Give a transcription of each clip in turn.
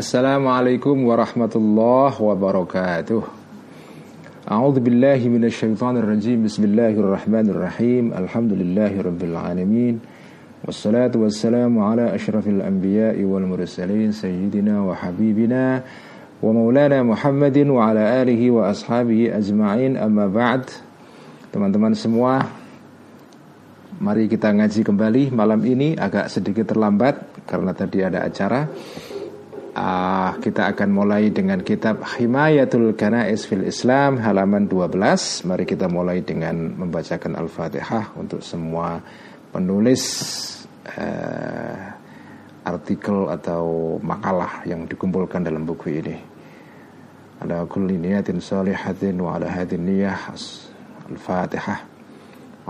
Assalamualaikum warahmatullahi wabarakatuh. A'udzu billahi minasyaitonir rajim Bismillahirrahmanirrahim. Alhamdulillahi rabbil alamin. Wassalatu wassalamu ala asyrafil anbiya'i wal mursalin Sayyidina wa habibina Wa maulana Muhammadin wa ala alihi wa ashabihi ajma'in. Amma ba'd. Teman-teman semua Mari kita ngaji kembali malam ini. Agak sedikit terlambat Karena tadi ada acara uh, kita akan mulai dengan kitab Himayatul Kanais fil Islam halaman 12. Mari kita mulai dengan membacakan Al-Fatihah untuk semua penulis uh, artikel atau makalah yang dikumpulkan dalam buku ini. Ala kulli niyatin salihatin wa ala hadin niyah Al-Fatihah.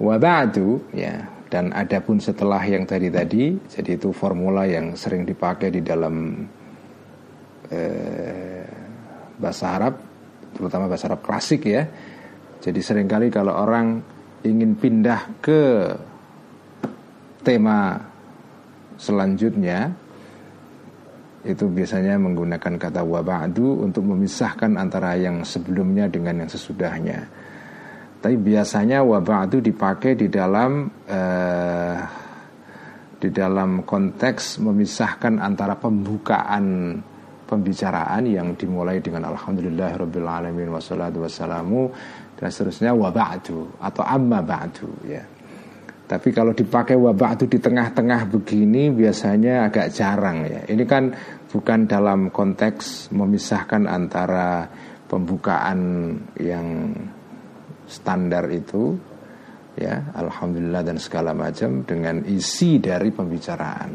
Wabadu ya. Dan adapun setelah yang tadi tadi jadi itu formula yang sering dipakai di dalam eh, bahasa Arab terutama bahasa Arab klasik ya. Jadi sering kali kalau orang ingin pindah ke tema selanjutnya itu biasanya menggunakan kata wabadu untuk memisahkan antara yang sebelumnya dengan yang sesudahnya tapi biasanya wabah itu dipakai di dalam uh, di dalam konteks memisahkan antara pembukaan pembicaraan yang dimulai dengan alhamdulillah rabbil alamin wassalatu wassalamu dan seterusnya wabatu atau amma ba'du ya. Tapi kalau dipakai wabah itu di tengah-tengah begini biasanya agak jarang ya. Ini kan bukan dalam konteks memisahkan antara pembukaan yang standar itu ya alhamdulillah dan segala macam dengan isi dari pembicaraan.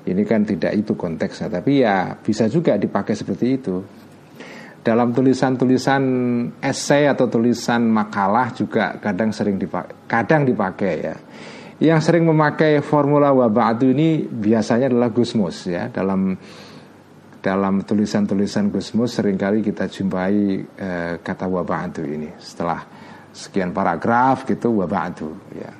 Ini kan tidak itu konteksnya tapi ya bisa juga dipakai seperti itu. Dalam tulisan-tulisan esai atau tulisan makalah juga kadang sering dipakai kadang dipakai ya. Yang sering memakai formula wabatu ini biasanya adalah Gusmus ya. Dalam dalam tulisan-tulisan Gusmus sering kali kita jumpai eh, kata wabatu ini setelah sekian paragraf gitu wa ba'du ya.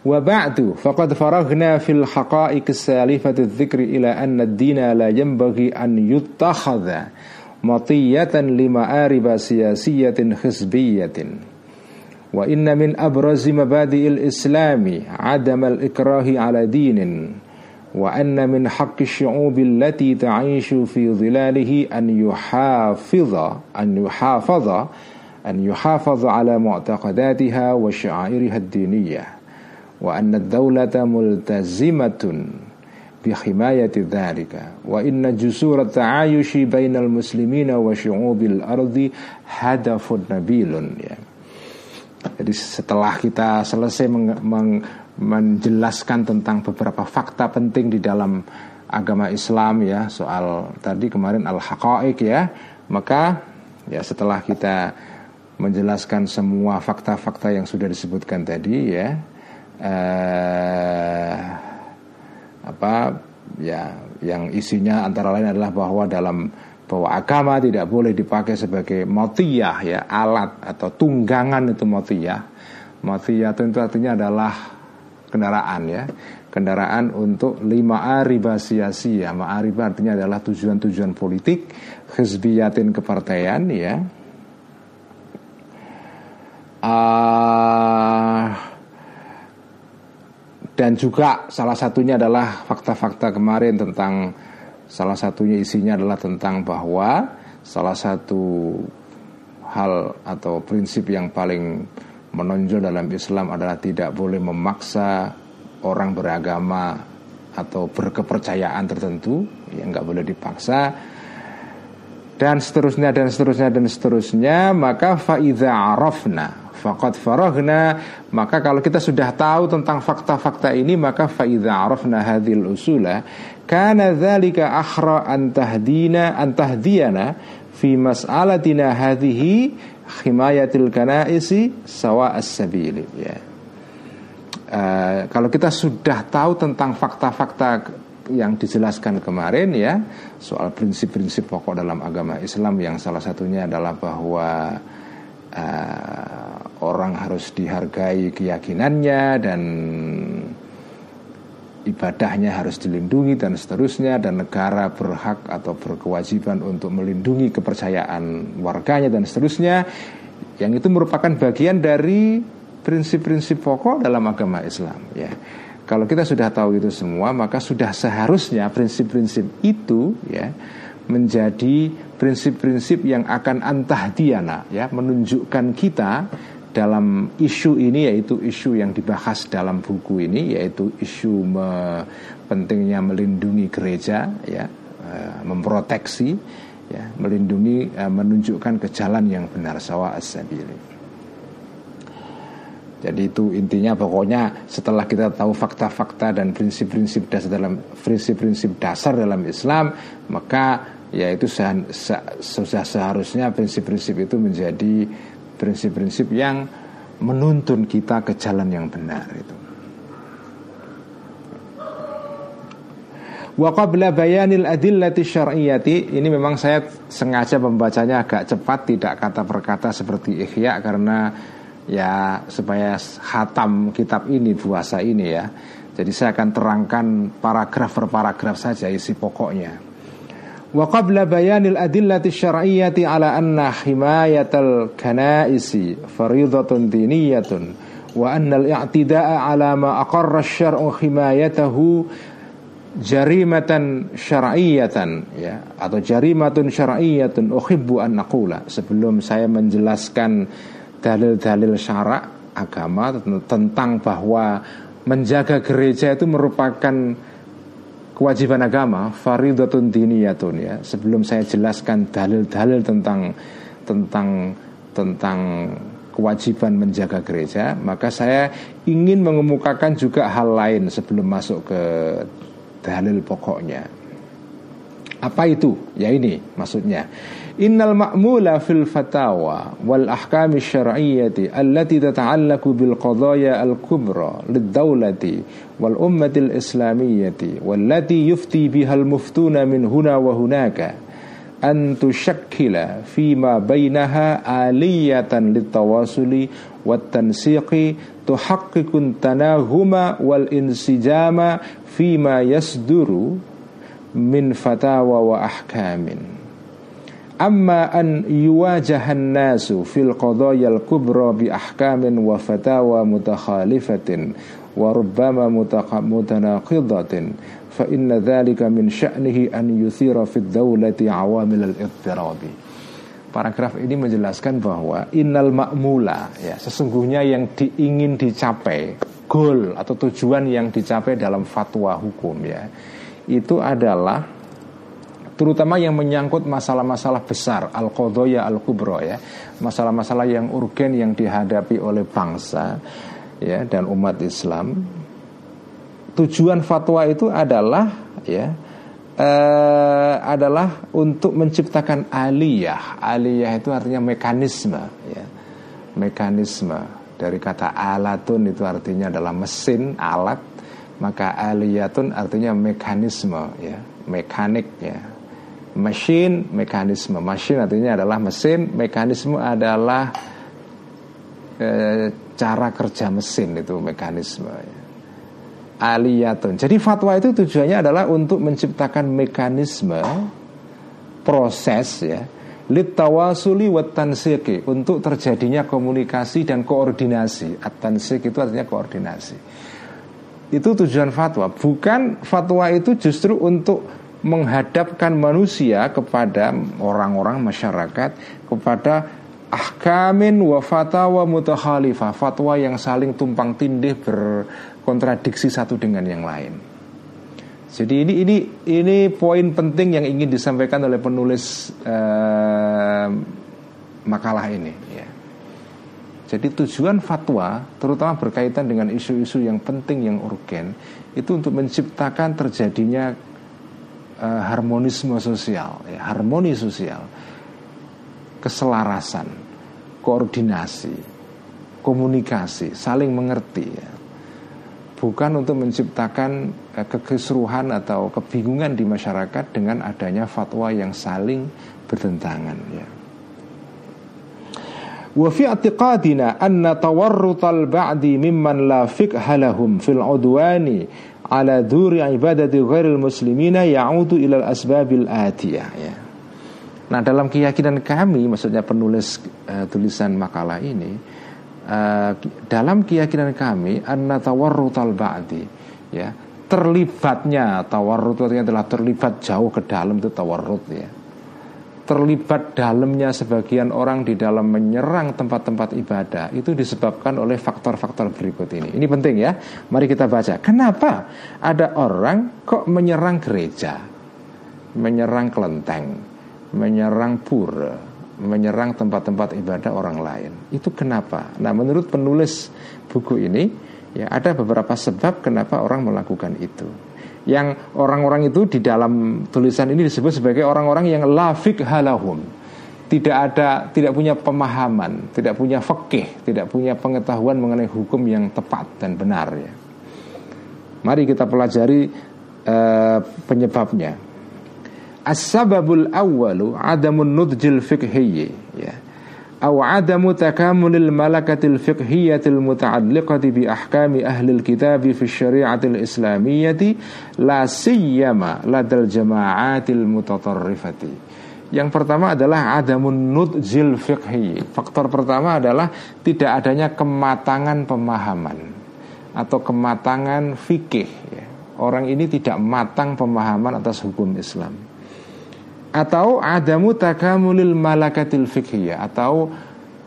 Wa ba'du faqad faraghna fil haqa'iq salifati dzikri ila anna ad-din la yanbaghi an yuttakhadha matiyatan lima ariba siyasiyatin hizbiyatin wa inna min abrazi mabadi'il islami adam al-ikrahi ala dinin wa anna min haqqi syu'ubi allati ta'ishu fi dhilalihi an yuhafidha an yuhafadha أن يحافظ على معتقداتها وشعائرها الدينية وأن الدولة ملتزمة بحماية ذلك وإن جسور التعايش بين المسلمين وشعوب الأرض هدف نبيل ya. Jadi setelah kita selesai meng, meng, menjelaskan tentang beberapa fakta penting di dalam agama Islam ya soal tadi kemarin al-haqaiq ya maka ya setelah kita menjelaskan semua fakta-fakta yang sudah disebutkan tadi ya. Eh, apa ya yang isinya antara lain adalah bahwa dalam bahwa agama tidak boleh dipakai sebagai motiyah ya alat atau tunggangan itu motiyah. Motiyah itu artinya adalah kendaraan ya. Kendaraan untuk lima ariba sia-sia. Ma'ariba artinya adalah tujuan-tujuan politik hizbiyatin kepartaian ya uh, dan juga salah satunya adalah fakta-fakta kemarin tentang salah satunya isinya adalah tentang bahwa salah satu hal atau prinsip yang paling menonjol dalam Islam adalah tidak boleh memaksa orang beragama atau berkepercayaan tertentu yang nggak boleh dipaksa dan seterusnya dan seterusnya dan seterusnya maka faida arafna Fakat farahna maka kalau kita sudah tahu tentang fakta-fakta ini maka faida arafna hadhil usula kana dzalika akhra an tahdina an tahdiyana fi mas'alatina hadhihi himayatil kanaisi sawa as-sabili ya. Uh, kalau kita sudah tahu tentang fakta-fakta yang dijelaskan kemarin ya soal prinsip-prinsip pokok dalam agama Islam yang salah satunya adalah bahwa uh, orang harus dihargai keyakinannya dan ibadahnya harus dilindungi dan seterusnya dan negara berhak atau berkewajiban untuk melindungi kepercayaan warganya dan seterusnya yang itu merupakan bagian dari prinsip-prinsip pokok dalam agama Islam ya. Kalau kita sudah tahu itu semua, maka sudah seharusnya prinsip-prinsip itu ya menjadi prinsip-prinsip yang akan antah diana ya menunjukkan kita dalam isu ini yaitu isu yang dibahas dalam buku ini yaitu isu me, pentingnya melindungi gereja ya e, memproteksi ya melindungi e, menunjukkan ke jalan yang benar sawa as-sabili. Jadi itu intinya pokoknya setelah kita tahu fakta-fakta dan prinsip-prinsip dasar dalam prinsip-prinsip dasar dalam Islam, maka ya itu sudah seharusnya prinsip-prinsip itu menjadi prinsip-prinsip yang menuntun kita ke jalan yang benar itu. Wa qabla bayanil adillati syar'iyyati ini memang saya sengaja membacanya agak cepat tidak kata per kata seperti Ihya karena ya supaya hatam kitab ini puasa ini ya. Jadi saya akan terangkan paragraf per paragraf saja isi pokoknya. Wa qabla bayanil adillati syar'iyyati ala anna himayatal kanaisi faridatun diniyatun. Wa anna al-i'tida'a ala ma aqarra asy-syar'u himayatahu jarimatan syar'iyatan ya atau jarimatun syar'iyatun sebelum saya menjelaskan dalil-dalil syarak agama tentang bahwa menjaga gereja itu merupakan kewajiban agama faridatun diniyatun ya. Sebelum saya jelaskan dalil-dalil tentang tentang tentang kewajiban menjaga gereja maka saya ingin mengemukakan juga hal lain sebelum masuk ke dalil pokoknya. Apa itu? Ya ini maksudnya Innal ma'mula fil fatawa wal ahkam syar'iyyati allati tata'allaqu bil qadaya al kubra lid dawlati wal ummati al islamiyyati wallati yufti biha al muftuna min huna wa hunaka an tushakkila fima bainaha aliyatan litawasuli wat Amma an yuwajahan nasu fil qadayal kubra bi ahkamin wa fatawa mutakhalifatin wa rubbama mutanaqidatin fa inna dhalika min sya'nihi an yuthira fid dawlati awamil al-ittirabi Paragraf ini menjelaskan bahwa innal ma'mula ya sesungguhnya yang diingin dicapai goal atau tujuan yang dicapai dalam fatwa hukum ya itu adalah terutama yang menyangkut masalah-masalah besar al qodoya al kubro ya. Masalah-masalah yang urgen yang dihadapi oleh bangsa ya dan umat Islam. Tujuan fatwa itu adalah ya eh, adalah untuk menciptakan aliyah. Aliyah itu artinya mekanisme ya. Mekanisme. Dari kata alatun itu artinya adalah mesin alat. Maka aliyatun artinya mekanisme ya. Mekanik ya Machine, mekanisme. Machine artinya adalah mesin Mekanisme adalah e, cara kerja mesin itu mekanisme. Ya. Aliyatun. Jadi fatwa itu tujuannya adalah untuk menciptakan mekanisme Proses ya Litawasuli watansiki Untuk terjadinya komunikasi dan koordinasi. Atansik itu artinya koordinasi. Itu tujuan fatwa. Bukan fatwa itu justru untuk menghadapkan manusia kepada orang-orang masyarakat kepada ahkamin wa fatawa mutakhalifah fatwa yang saling tumpang tindih berkontradiksi satu dengan yang lain. Jadi ini ini ini poin penting yang ingin disampaikan oleh penulis uh, makalah ini ya. Jadi tujuan fatwa terutama berkaitan dengan isu-isu yang penting yang urgen itu untuk menciptakan terjadinya uh, harmonisme sosial, ya, harmoni sosial, keselarasan, koordinasi, komunikasi, saling mengerti. Ya. Bukan untuk menciptakan uh, kekisruhan atau kebingungan di masyarakat dengan adanya fatwa yang saling bertentangan. Ya. وفي اعتقادنا أن تورط البعض ممن لا فقه لهم في العدوان ala dhuri ibadati ghairil muslimina ya'udu ilal asbabil atiyah ya. Nah dalam keyakinan kami maksudnya penulis uh, tulisan makalah ini uh, dalam keyakinan kami anna tawarrutal ba'di ya terlibatnya tawarrut artinya adalah terlibat jauh ke dalam itu tawarrut ya terlibat dalamnya sebagian orang di dalam menyerang tempat-tempat ibadah itu disebabkan oleh faktor-faktor berikut ini. Ini penting ya. Mari kita baca. Kenapa ada orang kok menyerang gereja, menyerang kelenteng, menyerang pura, menyerang tempat-tempat ibadah orang lain? Itu kenapa? Nah, menurut penulis buku ini ya ada beberapa sebab kenapa orang melakukan itu yang orang-orang itu di dalam tulisan ini disebut sebagai orang-orang yang lafik halahum tidak ada tidak punya pemahaman tidak punya fikih tidak punya pengetahuan mengenai hukum yang tepat dan benar ya. Mari kita pelajari uh, penyebabnya. As-sababul awwalu adamun nudjil fiqhiyyi ya أو عدم تكامل الملكة الفقهية المتعلقة بأحكام أهل الكتاب في الشريعة الإسلامية لا سيما لدى الجماعات المتطرفة Yang pertama adalah adamun nudjil fiqhi Faktor pertama adalah tidak adanya kematangan pemahaman Atau kematangan fikih ya. Orang ini tidak matang pemahaman atas hukum Islam atau adamu takamulil malakatil fikhiyah atau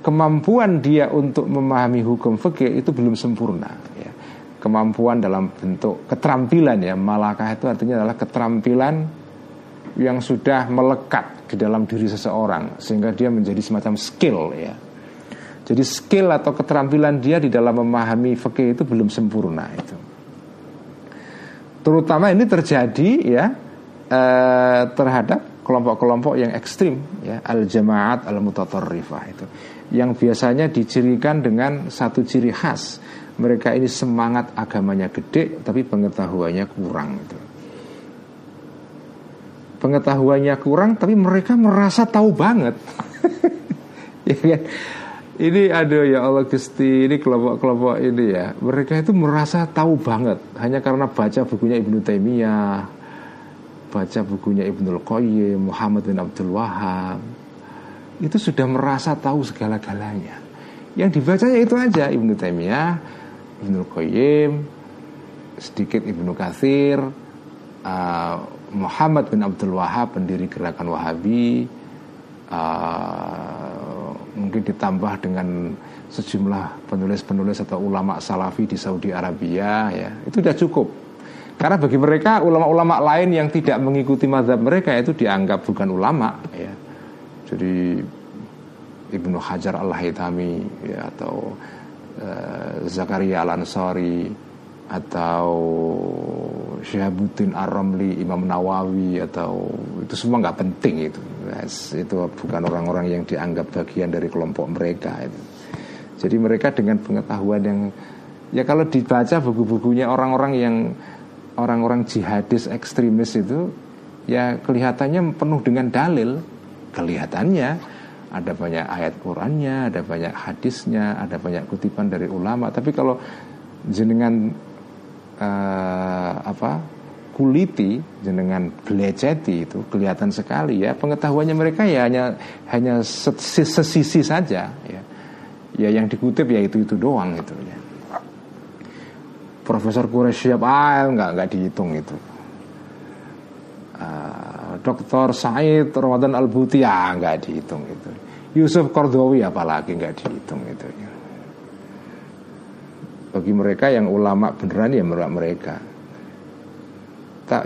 kemampuan dia untuk memahami hukum fikih itu belum sempurna ya. kemampuan dalam bentuk keterampilan ya. Malakah itu artinya adalah keterampilan yang sudah melekat di dalam diri seseorang sehingga dia menjadi semacam skill ya. Jadi skill atau keterampilan dia di dalam memahami fikih itu belum sempurna itu. Terutama ini terjadi ya eh, terhadap kelompok-kelompok yang ekstrim ya al jamaat al mutatarrifah itu yang biasanya dicirikan dengan satu ciri khas. Mereka ini semangat agamanya gede tapi pengetahuannya kurang itu. Pengetahuannya kurang tapi mereka merasa tahu banget. Ya kan? Ini ada ya Allah Gusti ini kelompok-kelompok ini ya. Mereka itu merasa tahu banget hanya karena baca bukunya Ibnu Taimiyah baca bukunya Ibnul Qayyim, Muhammad bin Abdul Wahab, itu sudah merasa tahu segala-galanya. Yang dibacanya itu aja Ibnu Taimiyah, Ibnul Qayyim, sedikit Ibnu Katsir, uh, Muhammad bin Abdul Wahab pendiri gerakan Wahabi, uh, mungkin ditambah dengan sejumlah penulis-penulis atau ulama salafi di Saudi Arabia ya itu sudah cukup karena bagi mereka ulama-ulama lain yang tidak mengikuti mazhab mereka itu dianggap bukan ulama ya. Jadi Ibnu Hajar Al-Haytami ya, atau uh, Zakaria Al-Ansari atau Syahabuddin Ar-Ramli, Imam Nawawi atau itu semua nggak penting itu. Yes, itu bukan orang-orang yang dianggap bagian dari kelompok mereka itu. Jadi mereka dengan pengetahuan yang ya kalau dibaca buku-bukunya orang-orang yang orang-orang jihadis ekstremis itu ya kelihatannya penuh dengan dalil. Kelihatannya ada banyak ayat Qurannya ada banyak hadisnya ada banyak kutipan dari ulama. Tapi kalau jenengan uh, apa kuliti jenengan beleceti itu kelihatan sekali ya. Pengetahuannya mereka ya hanya hanya sesisi saja ya. Ya yang dikutip ya itu itu doang itu ya Profesor Quraisy siap ah nggak nggak dihitung itu. Uh, ah, Dr. Said Ramadan Al Buti ya nggak dihitung itu. Yusuf Kordowi apalagi nggak dihitung itu. Bagi mereka yang ulama beneran ya mereka.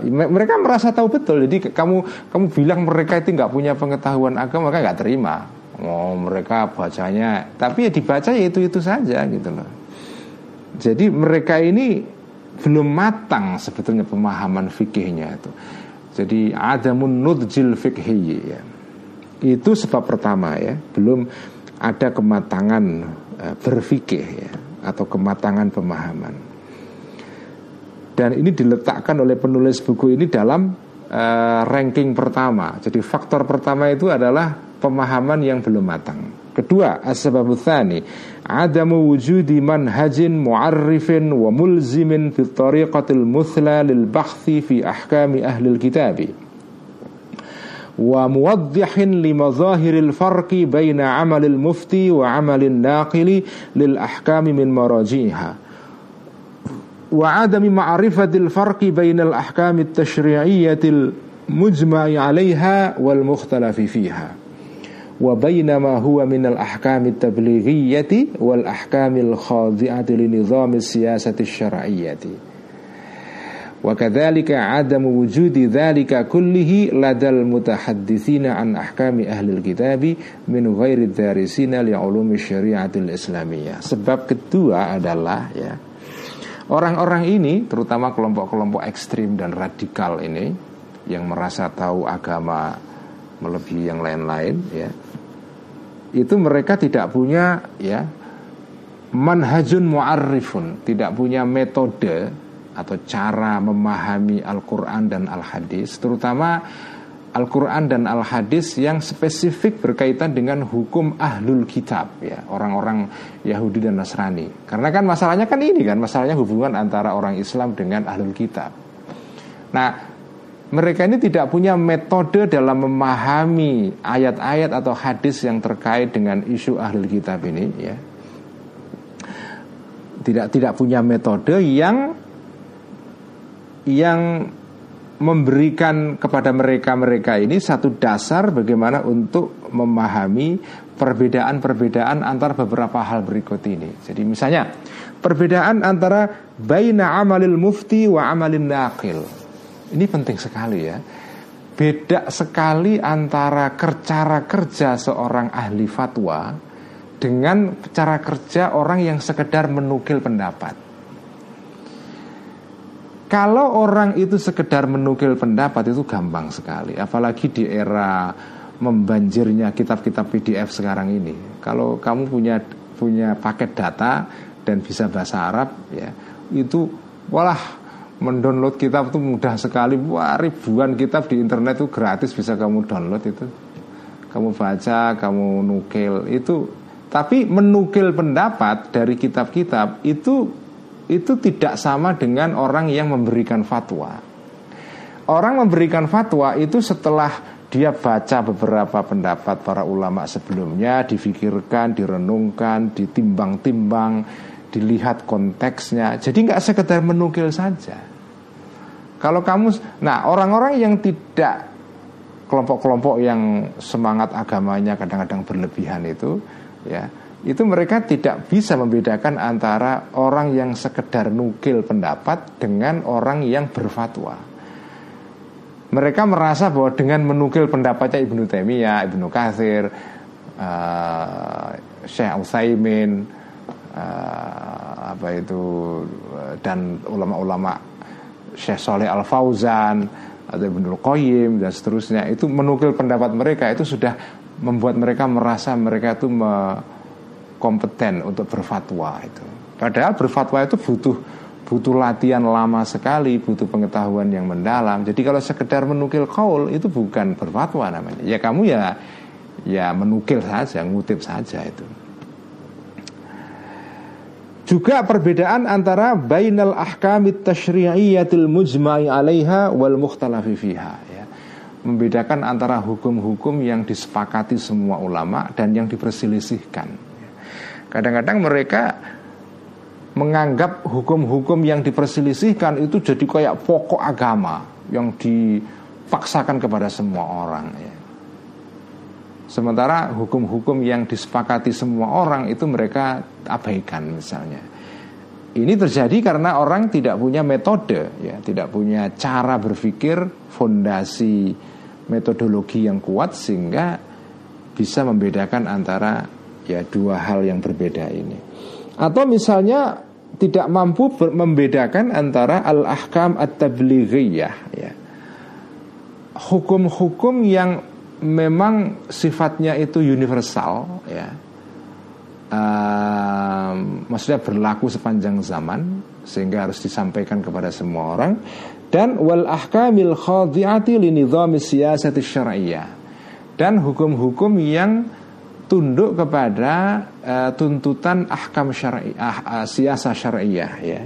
Mereka merasa tahu betul. Jadi kamu kamu bilang mereka itu nggak punya pengetahuan agama, mereka nggak terima. Oh, mereka bacanya, tapi ya dibaca ya itu itu saja gitu loh. Jadi mereka ini belum matang sebetulnya pemahaman fikihnya itu. Jadi ada nudjil fikhi ya. Itu sebab pertama ya, belum ada kematangan uh, berfikih ya atau kematangan pemahaman. Dan ini diletakkan oleh penulis buku ini dalam uh, ranking pertama. Jadi faktor pertama itu adalah pemahaman yang belum matang. Kedua, asbabu tsani adamu wujudi manhajin mu'arrifin wa mulzimin fi tariqatil muthla lil bahthi fi ahkami ahli kitabi wa muwaddihin li mazahiril farqi baina amalil mufti wa amalin naqili lil ahkami min marajiha wa adami ma'rifatil farqi bainal ahkami wa bainama huwa minal ahkamit tablighiyati wal ahkamil khadi'ati li nizami siyasati syar'iyyati. Wa kadzalika adam wujudi dzalika kullihi ladal mutahadditsina an ahkami ahli kitabi min ghairi sebab kedua adalah ya orang-orang ini terutama kelompok-kelompok ekstrim dan radikal ini yang merasa tahu agama melebihi yang lain-lain ya itu mereka tidak punya ya manhajun mu'arrifun, tidak punya metode atau cara memahami Al-Qur'an dan Al-Hadis, terutama Al-Quran dan Al-Hadis yang spesifik berkaitan dengan hukum ahlul kitab ya orang-orang Yahudi dan Nasrani. Karena kan masalahnya kan ini kan masalahnya hubungan antara orang Islam dengan ahlul kitab. Nah mereka ini tidak punya metode dalam memahami ayat-ayat atau hadis yang terkait dengan isu ahli kitab ini ya tidak tidak punya metode yang yang memberikan kepada mereka-mereka ini satu dasar bagaimana untuk memahami perbedaan-perbedaan antara beberapa hal berikut ini. Jadi misalnya perbedaan antara baina amalil mufti wa amalin naqil. Ini penting sekali ya. Beda sekali antara cara kerja seorang ahli fatwa dengan cara kerja orang yang sekedar menukil pendapat. Kalau orang itu sekedar menukil pendapat itu gampang sekali, apalagi di era membanjirnya kitab-kitab PDF sekarang ini. Kalau kamu punya punya paket data dan bisa bahasa Arab ya, itu walah mendownload kitab itu mudah sekali. Wah ribuan kitab di internet itu gratis bisa kamu download itu. Kamu baca, kamu nukil. Itu Tapi menukil pendapat dari kitab-kitab itu itu tidak sama dengan orang yang memberikan fatwa. Orang memberikan fatwa itu setelah dia baca beberapa pendapat para ulama sebelumnya, difikirkan, direnungkan, ditimbang-timbang, dilihat konteksnya. Jadi nggak sekedar menukil saja. Kalau kamu, nah orang-orang yang tidak kelompok-kelompok yang semangat agamanya kadang-kadang berlebihan itu, ya itu mereka tidak bisa membedakan antara orang yang sekedar nukil pendapat dengan orang yang berfatwa. Mereka merasa bahwa dengan menukil pendapatnya Ibnu Taimiyah, Ibnu Katsir, uh, Syekh Utsaimin, uh, apa itu dan ulama-ulama Syekh Soleh Al Fauzan atau Ibnul Qayyim dan seterusnya itu menukil pendapat mereka itu sudah membuat mereka merasa mereka itu kompeten untuk berfatwa itu. Padahal berfatwa itu butuh butuh latihan lama sekali, butuh pengetahuan yang mendalam. Jadi kalau sekedar menukil kaul itu bukan berfatwa namanya. Ya kamu ya ya menukil saja, ngutip saja itu. Juga perbedaan antara bainal ahkamit tasyri'iyatil mujma'i 'alaiha wal mukhtalafi fiha ya. Membedakan antara hukum-hukum yang disepakati semua ulama dan yang diperselisihkan. Kadang-kadang mereka menganggap hukum-hukum yang diperselisihkan itu jadi kayak pokok agama yang dipaksakan kepada semua orang ya. Sementara hukum-hukum yang disepakati semua orang itu mereka abaikan misalnya. Ini terjadi karena orang tidak punya metode, ya, tidak punya cara berpikir, fondasi metodologi yang kuat sehingga bisa membedakan antara ya dua hal yang berbeda ini. Atau misalnya tidak mampu membedakan antara al-ahkam at-tablighiyah ya. Hukum-hukum yang memang sifatnya itu universal ya. Um, maksudnya berlaku sepanjang zaman sehingga harus disampaikan kepada semua orang dan wal ahkamil khadi'ati li nizami siyasati syar'iyyah dan hukum-hukum yang tunduk kepada uh, tuntutan ahkam syar'i ah, uh, siasa syariah ya.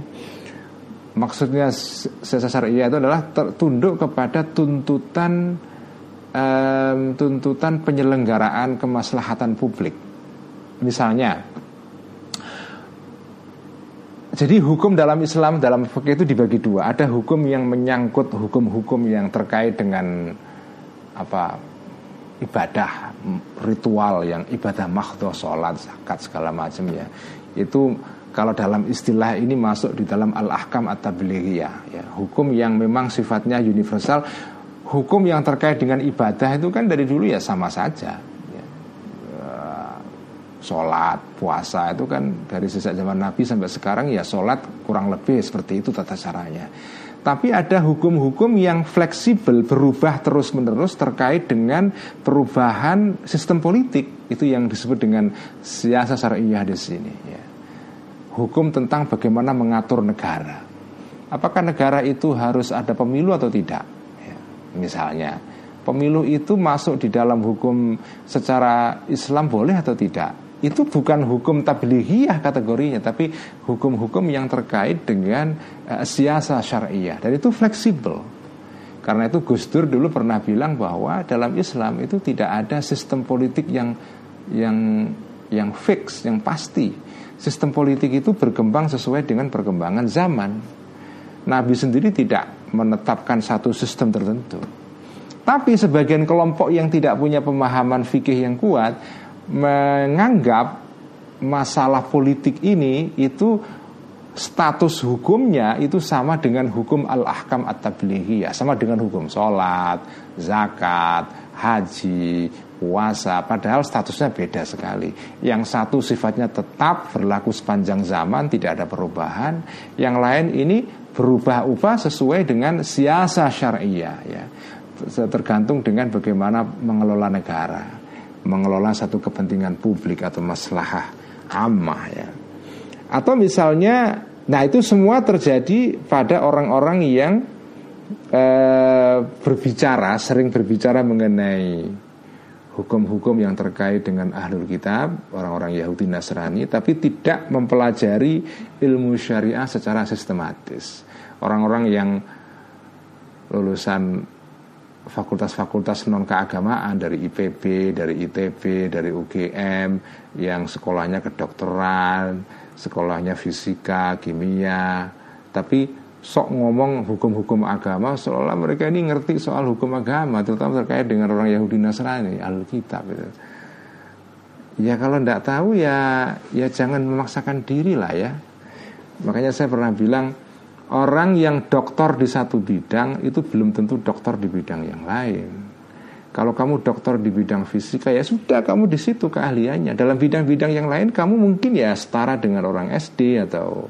Maksudnya siasa syariah itu adalah tunduk kepada tuntutan um, tuntutan penyelenggaraan kemaslahatan publik. Misalnya jadi hukum dalam Islam dalam fikih itu dibagi dua. Ada hukum yang menyangkut hukum-hukum yang terkait dengan apa ibadah ritual yang ibadah makhdoh sholat zakat segala macam ya itu kalau dalam istilah ini masuk di dalam al-ahkam at ya hukum yang memang sifatnya universal hukum yang terkait dengan ibadah itu kan dari dulu ya sama saja ya. Eh, sholat puasa itu kan dari sejak zaman Nabi sampai sekarang ya sholat kurang lebih seperti itu tata caranya tapi ada hukum-hukum yang fleksibel berubah terus-menerus terkait dengan perubahan sistem politik itu yang disebut dengan siasa syariah di sini ya. Hukum tentang bagaimana mengatur negara. Apakah negara itu harus ada pemilu atau tidak? Ya. Misalnya, pemilu itu masuk di dalam hukum secara Islam boleh atau tidak? itu bukan hukum tablighiyah kategorinya tapi hukum-hukum yang terkait dengan uh, siasa syariah dan itu fleksibel karena itu Gus Dur dulu pernah bilang bahwa dalam Islam itu tidak ada sistem politik yang yang yang fix yang pasti sistem politik itu berkembang sesuai dengan perkembangan zaman Nabi sendiri tidak menetapkan satu sistem tertentu tapi sebagian kelompok yang tidak punya pemahaman fikih yang kuat menganggap masalah politik ini itu status hukumnya itu sama dengan hukum al-ahkam at-tablighiyah, sama dengan hukum sholat, zakat, haji, puasa, padahal statusnya beda sekali. Yang satu sifatnya tetap berlaku sepanjang zaman, tidak ada perubahan. Yang lain ini berubah-ubah sesuai dengan siasa syariah ya. Tergantung dengan bagaimana mengelola negara mengelola satu kepentingan publik atau maslahah ammah ya. Atau misalnya nah itu semua terjadi pada orang-orang yang eh, berbicara sering berbicara mengenai hukum-hukum yang terkait dengan ahlul kitab, orang-orang Yahudi Nasrani, tapi tidak mempelajari ilmu syariah secara sistematis. Orang-orang yang lulusan fakultas-fakultas non keagamaan dari IPB, dari ITB, dari UGM yang sekolahnya kedokteran, sekolahnya fisika, kimia, tapi sok ngomong hukum-hukum agama seolah mereka ini ngerti soal hukum agama terutama terkait dengan orang Yahudi Nasrani Alkitab itu. Ya kalau tidak tahu ya ya jangan memaksakan diri lah ya. Makanya saya pernah bilang Orang yang doktor di satu bidang itu belum tentu dokter di bidang yang lain. Kalau kamu dokter di bidang fisika ya sudah kamu di situ keahliannya. Dalam bidang-bidang yang lain kamu mungkin ya setara dengan orang SD atau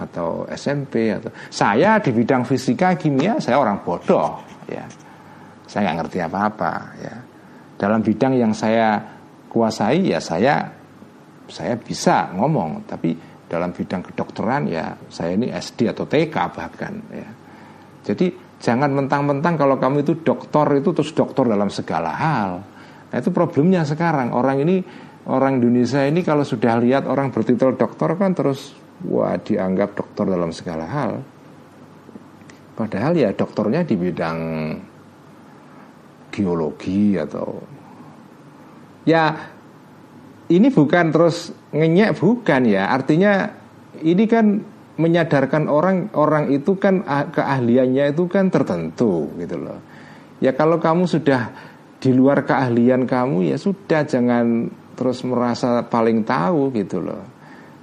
atau SMP atau saya di bidang fisika kimia saya orang bodoh ya. Saya nggak ngerti apa-apa ya. Dalam bidang yang saya kuasai ya saya saya bisa ngomong tapi dalam bidang kedokteran ya saya ini SD atau TK bahkan ya. Jadi jangan mentang-mentang kalau kamu itu dokter itu terus dokter dalam segala hal. Nah itu problemnya sekarang orang ini orang Indonesia ini kalau sudah lihat orang bertitel dokter kan terus wah dianggap dokter dalam segala hal. Padahal ya dokternya di bidang geologi atau ya ini bukan terus ngenyek bukan ya. Artinya ini kan menyadarkan orang orang itu kan keahliannya itu kan tertentu gitu loh. Ya kalau kamu sudah di luar keahlian kamu ya sudah jangan terus merasa paling tahu gitu loh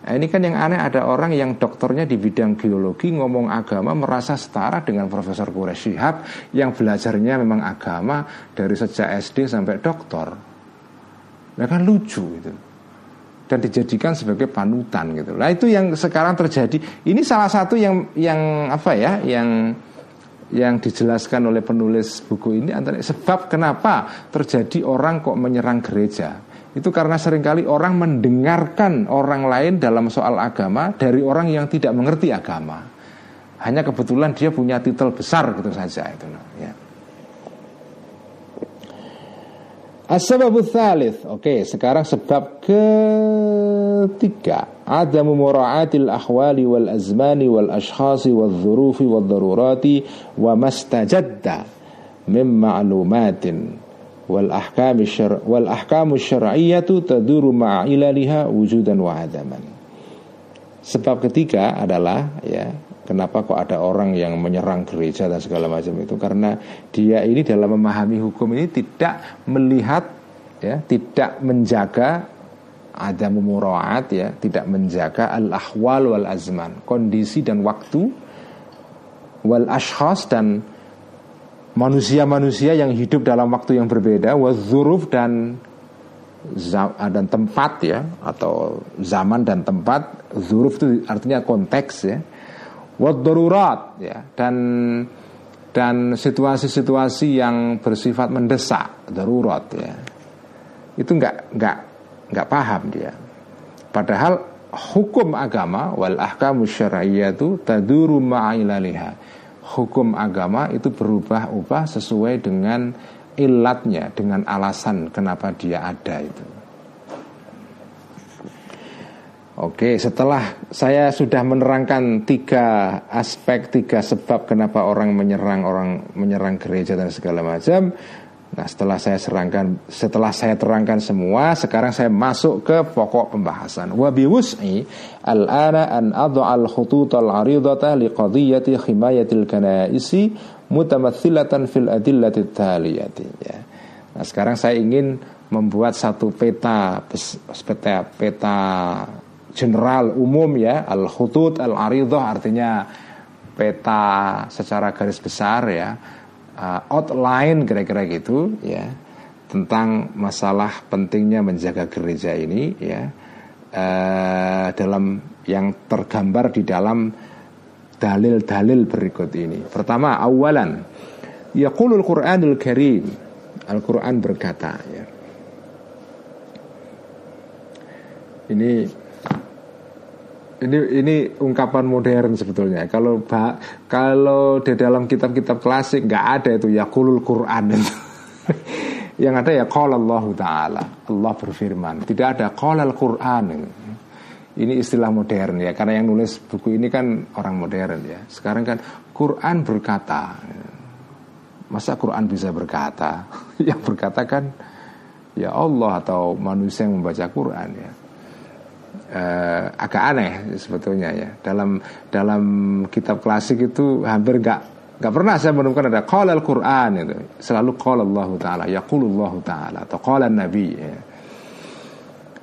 Nah, ini kan yang aneh ada orang yang dokternya di bidang geologi ngomong agama merasa setara dengan Profesor Quraish Shihab yang belajarnya memang agama dari sejak SD sampai doktor. Ya kan lucu itu. Dan dijadikan sebagai panutan gitu. Nah itu yang sekarang terjadi. Ini salah satu yang yang apa ya yang yang dijelaskan oleh penulis buku ini antara sebab kenapa terjadi orang kok menyerang gereja itu karena sering kali orang mendengarkan orang lain dalam soal agama dari orang yang tidak mengerti agama. Hanya kebetulan dia punya titel besar gitu saja itu. Ya. As-sababu thalith Oke sekarang sebab ketiga Ada mura'atil ahwali wal azmani wal ashkhasi wal dhurufi wal darurati Wa mastajadda Mim ma'lumatin wal ahkam syar wal ahkamu syar'iyyatu taduru ma'a ilaliha wujudan wa adaman. Sebab ketiga adalah ya Kenapa kok ada orang yang menyerang gereja dan segala macam itu Karena dia ini dalam memahami hukum ini tidak melihat ya Tidak menjaga ada memuraat ya Tidak menjaga al-ahwal wal azman Kondisi dan waktu Wal ashkhas dan manusia-manusia yang hidup dalam waktu yang berbeda wazuruf dan dan tempat ya atau zaman dan tempat. Zuruf itu artinya konteks ya. Wadarurat ya dan dan situasi-situasi yang bersifat mendesak darurat ya. Itu nggak nggak nggak paham dia. Padahal hukum agama wal ahkamu syar'iyyatu taduru ma'ilaliha hukum agama itu berubah-ubah sesuai dengan ilatnya, dengan alasan kenapa dia ada itu. Oke, setelah saya sudah menerangkan tiga aspek, tiga sebab kenapa orang menyerang orang menyerang gereja dan segala macam, Nah setelah saya serangkan Setelah saya terangkan semua Sekarang saya masuk ke pokok pembahasan. Wabi wus'i Al-ana an al khutut al-aridata Liqadiyati khimayatil kanaisi Mutamathilatan fil adillati taliyati ya. Nah sekarang saya ingin Membuat satu peta Peta, peta general umum ya. Al-khutut al-aridah artinya Peta secara garis besar ya uh, outline kira-kira gitu ya tentang masalah pentingnya menjaga gereja ini ya uh, dalam yang tergambar di dalam dalil-dalil berikut ini. Pertama, awalan yaqulul Qur'anul Karim. Al-Qur'an berkata ya. Ini ini ini ungkapan modern sebetulnya. Kalau kalau di dalam kitab-kitab klasik nggak ada itu ya kulul Quran itu. Yang ada ya qala Allah taala. Allah berfirman. Tidak ada qala Al-Qur'an. Ini istilah modern ya karena yang nulis buku ini kan orang modern ya. Sekarang kan Quran berkata. Masa Quran bisa berkata? yang berkata kan ya Allah atau manusia yang membaca Quran ya uh, agak aneh sebetulnya ya dalam dalam kitab klasik itu hampir nggak nggak pernah saya menemukan ada qala al-Qur'an itu selalu qala Allah taala yaqulullah taala atau qala nabi ya.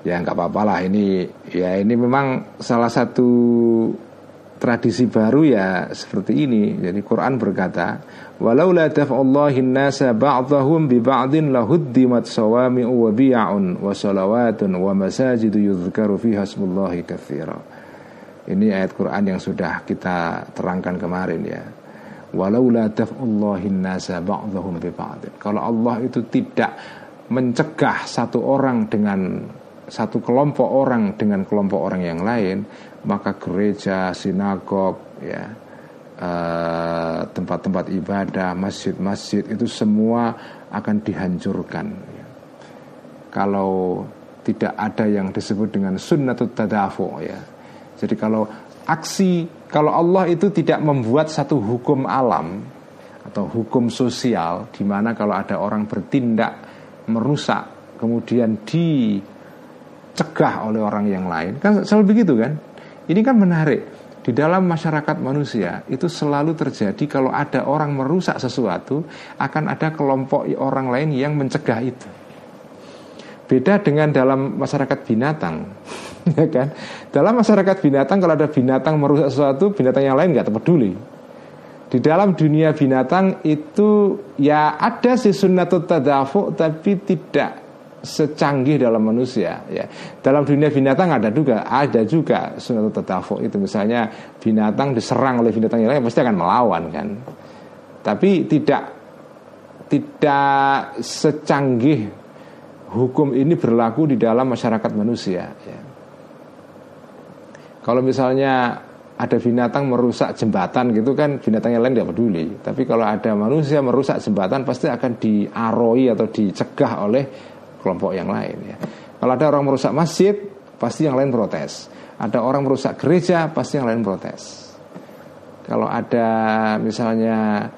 ya nggak apa-apa lah ini ya ini memang salah satu tradisi baru ya seperti ini jadi Quran berkata Walau la daf'allahi nasa ba'dahum bi ba'din lahuddimat sawami'u wa bi'un wa salawatun wa masajidu yudhkaru fiha ismullahi katsira. Ini ayat Quran yang sudah kita terangkan kemarin ya. Walau la daf'allahi nasa ba'dahum bi ba'din. Kalau Allah itu tidak mencegah satu orang dengan satu kelompok orang dengan kelompok orang yang lain, maka gereja, sinagog ya, Eh, tempat-tempat ibadah, masjid-masjid itu semua akan dihancurkan. Kalau tidak ada yang disebut dengan sunnatut tadafu ya. Jadi kalau aksi kalau Allah itu tidak membuat satu hukum alam atau hukum sosial di mana kalau ada orang bertindak merusak kemudian dicegah oleh orang yang lain kan selalu begitu kan ini kan menarik di dalam masyarakat manusia itu selalu terjadi kalau ada orang merusak sesuatu akan ada kelompok orang lain yang mencegah itu. Beda dengan dalam masyarakat binatang, ya kan? Dalam masyarakat binatang kalau ada binatang merusak sesuatu, binatang yang lain nggak peduli. Di dalam dunia binatang itu ya ada sih sunnatut tadafu tapi tidak secanggih dalam manusia ya. Dalam dunia binatang ada juga ada juga sunat tadafuk itu misalnya binatang diserang oleh binatang yang lain pasti akan melawan kan. Tapi tidak tidak secanggih hukum ini berlaku di dalam masyarakat manusia ya. Kalau misalnya ada binatang merusak jembatan gitu kan binatang yang lain tidak peduli. Tapi kalau ada manusia merusak jembatan pasti akan diaroi atau dicegah oleh kelompok yang lain ya. Kalau ada orang merusak masjid, pasti yang lain protes. Ada orang merusak gereja, pasti yang lain protes. Kalau ada misalnya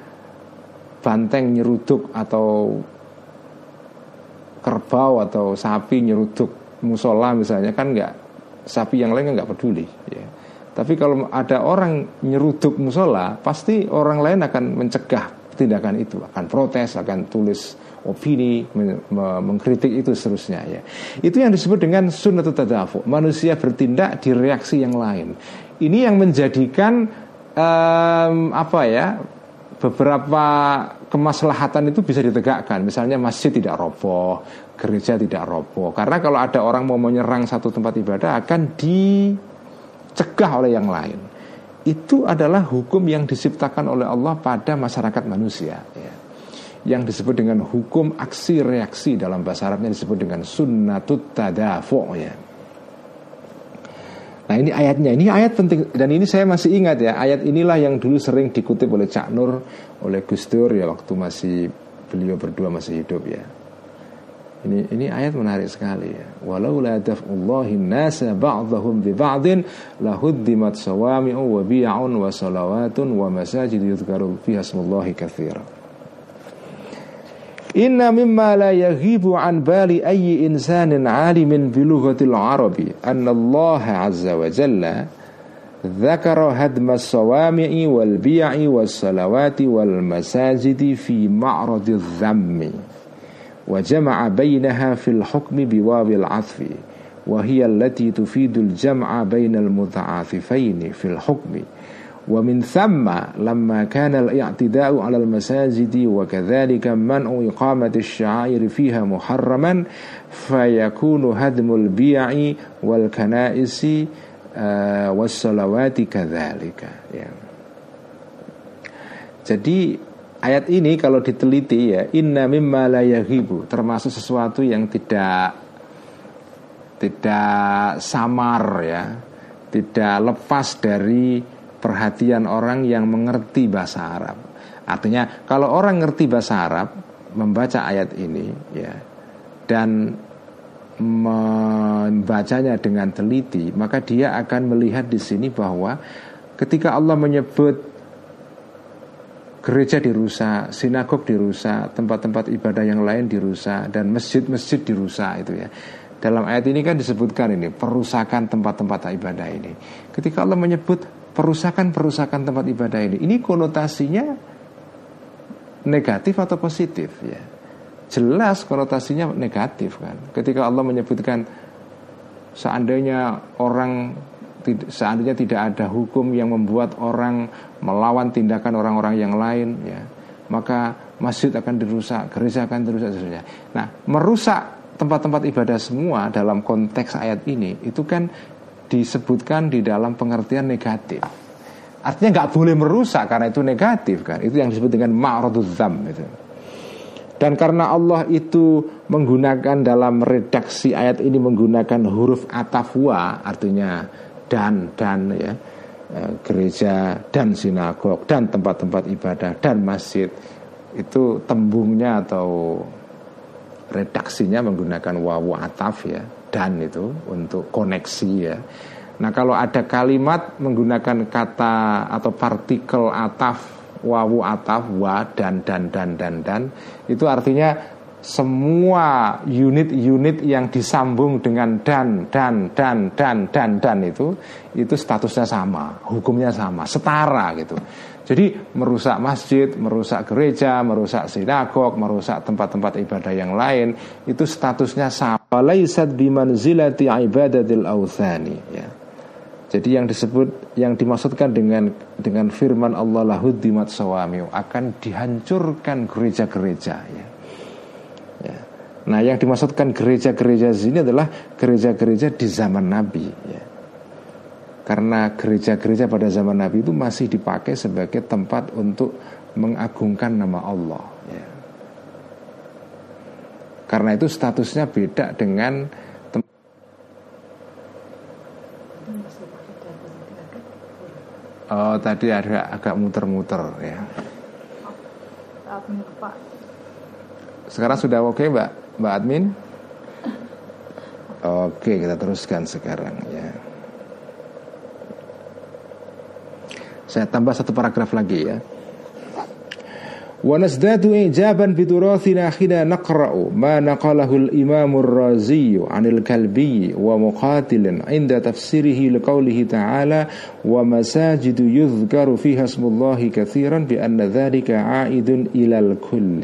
banteng nyeruduk atau kerbau atau sapi nyeruduk musola misalnya kan nggak sapi yang lain nggak peduli ya. Tapi kalau ada orang nyeruduk musola, pasti orang lain akan mencegah tindakan itu, akan protes, akan tulis opini, mengkritik itu seterusnya ya. Itu yang disebut dengan sunnah tadafu. Manusia bertindak di reaksi yang lain. Ini yang menjadikan um, apa ya? beberapa kemaslahatan itu bisa ditegakkan. Misalnya masjid tidak roboh, gereja tidak roboh. Karena kalau ada orang mau menyerang satu tempat ibadah akan dicegah oleh yang lain. Itu adalah hukum yang diciptakan oleh Allah pada masyarakat manusia. Ya yang disebut dengan hukum aksi reaksi dalam bahasa Arabnya disebut dengan sunnatut tadafu ya. Nah ini ayatnya, ini ayat penting dan ini saya masih ingat ya ayat inilah yang dulu sering dikutip oleh Cak Nur, oleh Gus Dur ya waktu masih beliau berdua masih hidup ya. Ini ini ayat menarik sekali ya. Walau la daf'ullahi nasa ba'dahum bi ba'din lahuddimat sawami'u wa bi'un wa salawatun wa masajid yudhkaru fiha smullahi katsira. إن مما لا يغيب عن بال أي إنسان عالم بلغة العرب أن الله عز وجل ذكر هدم الصوامع والبيع والصلوات والمساجد في معرض الذم وجمع بينها في الحكم بواب العطف وهي التي تفيد الجمع بين المتعاطفين في الحكم ومن ثم لما كان الاعتداء على المساجد وكذلك منع إقامة الشعائر فيها محرما فيكون هدم البيع والكنائس والصلوات كذلك Jadi ayat ini kalau diteliti ya inna mimma la yahibu termasuk sesuatu yang tidak tidak samar ya tidak lepas dari perhatian orang yang mengerti bahasa Arab. Artinya kalau orang ngerti bahasa Arab membaca ayat ini ya dan membacanya dengan teliti, maka dia akan melihat di sini bahwa ketika Allah menyebut gereja dirusak, sinagog dirusak, tempat-tempat ibadah yang lain dirusak dan masjid-masjid dirusak itu ya. Dalam ayat ini kan disebutkan ini perusakan tempat-tempat ibadah ini. Ketika Allah menyebut perusakan-perusakan tempat ibadah ini. Ini konotasinya negatif atau positif ya. Jelas konotasinya negatif kan. Ketika Allah menyebutkan seandainya orang seandainya tidak ada hukum yang membuat orang melawan tindakan orang-orang yang lain ya, maka masjid akan dirusak, gereja akan dirusak seterusnya. Nah, merusak tempat-tempat ibadah semua dalam konteks ayat ini itu kan disebutkan di dalam pengertian negatif. Artinya nggak boleh merusak karena itu negatif kan. Itu yang disebut dengan ma'raduz zam itu. Dan karena Allah itu menggunakan dalam redaksi ayat ini menggunakan huruf atafwa artinya dan dan ya e, gereja dan sinagog dan tempat-tempat ibadah dan masjid itu tembungnya atau redaksinya menggunakan wawu ataf ya dan itu untuk koneksi ya. Nah kalau ada kalimat menggunakan kata atau partikel ataf wawu ataf wa dan dan dan dan dan itu artinya semua unit-unit yang disambung dengan dan dan dan dan dan dan itu itu statusnya sama, hukumnya sama, setara gitu. Jadi merusak masjid, merusak gereja, merusak sinagog, merusak tempat-tempat ibadah yang lain itu statusnya sama falaisat bimanzilati ibadatil authani ya. Jadi yang disebut yang dimaksudkan dengan dengan firman Allah lahuddimat sawamiu akan dihancurkan gereja-gereja ya. ya. Nah, yang dimaksudkan gereja-gereja sini adalah gereja-gereja di zaman Nabi ya. Karena gereja-gereja pada zaman Nabi itu masih dipakai sebagai tempat untuk mengagungkan nama Allah. Karena itu statusnya beda dengan Oh tadi ada agak muter-muter ya. Sekarang sudah oke okay, Mbak Mbak Admin? Oke kita teruskan sekarang ya. Saya tambah satu paragraf lagi ya. ونزداد إعجابا بتراثنا حين نقرأ ما نقله الإمام الرازي عن الكلبي ومقاتل عند تفسيره لقوله تعالى ومساجد يذكر فيها اسم الله كثيرا بأن ذلك عائد إلى الكل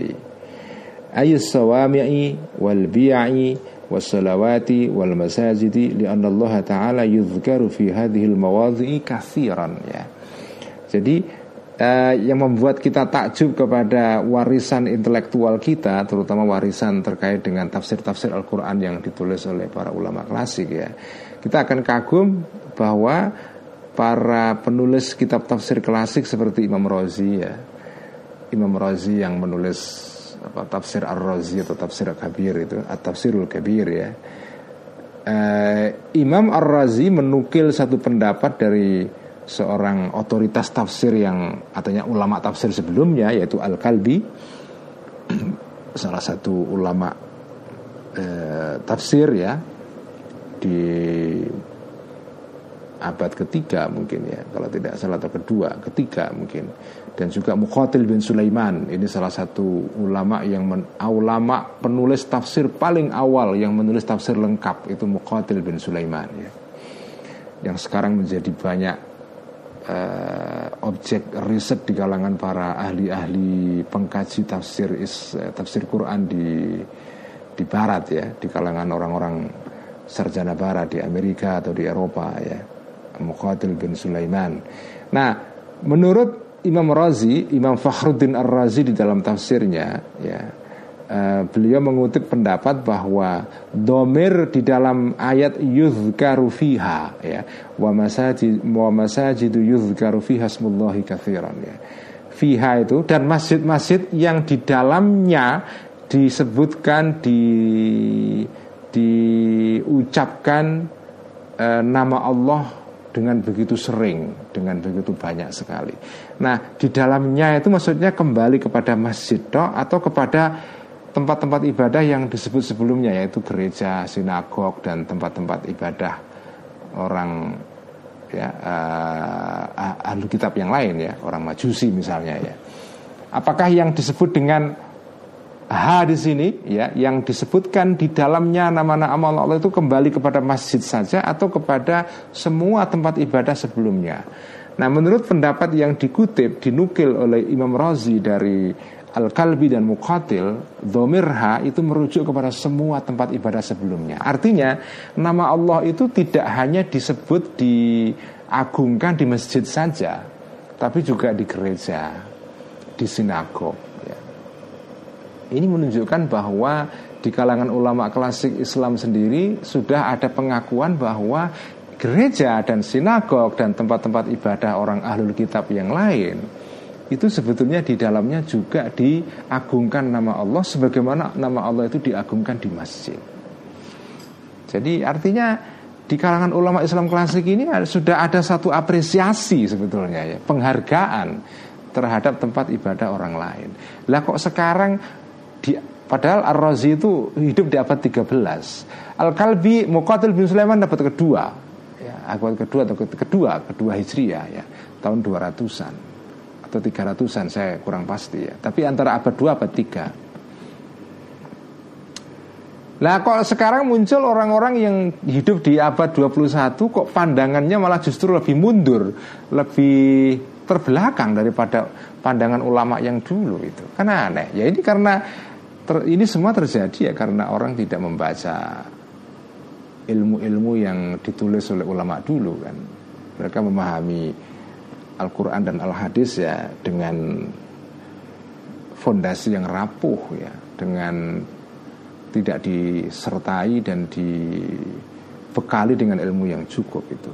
أي الصوامع والبيع والصلوات والمساجد لأن الله تعالى يذكر في هذه المواضع كثيرا ya. Jadi uh, yang membuat kita takjub kepada warisan intelektual kita, terutama warisan terkait dengan tafsir-tafsir Al-Quran yang ditulis oleh para ulama klasik ya. Kita akan kagum bahwa para penulis kitab tafsir klasik seperti Imam Razi ya, Imam Razi yang menulis apa, tafsir Ar-Razi atau tafsir Kabir itu, at-tafsirul Kabir ya. Uh, Imam Ar-Razi menukil satu pendapat dari seorang otoritas tafsir yang artinya ulama tafsir sebelumnya yaitu Al-Kalbi. Salah satu ulama eh, tafsir ya di abad ketiga mungkin ya kalau tidak salah atau kedua ketiga mungkin. Dan juga Mukhatil bin Sulaiman ini salah satu ulama yang men, ulama penulis tafsir paling awal yang menulis tafsir lengkap itu Mukhatil bin Sulaiman ya. Yang sekarang menjadi banyak uh, objek riset di kalangan para ahli-ahli pengkaji tafsir is, uh, tafsir Quran di di Barat ya, di kalangan orang-orang sarjana Barat di Amerika atau di Eropa ya, Muqatil bin Sulaiman. Nah, menurut Imam Razi, Imam Fakhruddin Ar-Razi di dalam tafsirnya ya, Uh, beliau mengutip pendapat bahwa domir di dalam ayat yuzkaru fiha ya wa masajid wa masajidu yuzkaru fiha smullahi katsiran ya fiha itu dan masjid-masjid yang di dalamnya disebutkan di diucapkan uh, nama Allah dengan begitu sering, dengan begitu banyak sekali. Nah, di dalamnya itu maksudnya kembali kepada masjid toh atau kepada tempat-tempat ibadah yang disebut sebelumnya yaitu gereja, sinagog dan tempat-tempat ibadah orang ya uh, ahlu kitab yang lain ya, orang Majusi misalnya ya. Apakah yang disebut dengan H di sini ya, yang disebutkan di dalamnya nama-nama Allah itu kembali kepada masjid saja atau kepada semua tempat ibadah sebelumnya. Nah, menurut pendapat yang dikutip dinukil oleh Imam Razi dari Al-Kalbi dan Muqatil Domirha itu merujuk kepada semua tempat ibadah sebelumnya Artinya nama Allah itu tidak hanya disebut diagungkan di masjid saja Tapi juga di gereja Di sinagog ya. Ini menunjukkan bahwa di kalangan ulama klasik Islam sendiri Sudah ada pengakuan bahwa gereja dan sinagog dan tempat-tempat ibadah orang ahlul kitab yang lain itu sebetulnya di dalamnya juga diagungkan nama Allah sebagaimana nama Allah itu diagungkan di masjid. Jadi artinya di kalangan ulama Islam klasik ini sudah ada satu apresiasi sebetulnya ya, penghargaan terhadap tempat ibadah orang lain. Lah kok sekarang di padahal Ar-Razi itu hidup di abad 13. Al-Kalbi Muqatil bin Sulaiman dapat kedua. Ya, abad kedua atau kedua, kedua Hijriah ya, tahun 200-an atau 300-an saya kurang pasti ya. Tapi antara abad 2 abad 3. Nah kok sekarang muncul orang-orang yang hidup di abad 21 kok pandangannya malah justru lebih mundur, lebih terbelakang daripada pandangan ulama yang dulu itu. Kan aneh. Ya ini karena ter, ini semua terjadi ya karena orang tidak membaca ilmu-ilmu yang ditulis oleh ulama dulu kan. Mereka memahami Al-Quran dan Al-Hadis ya dengan fondasi yang rapuh ya, dengan tidak disertai dan dibekali dengan ilmu yang cukup itu.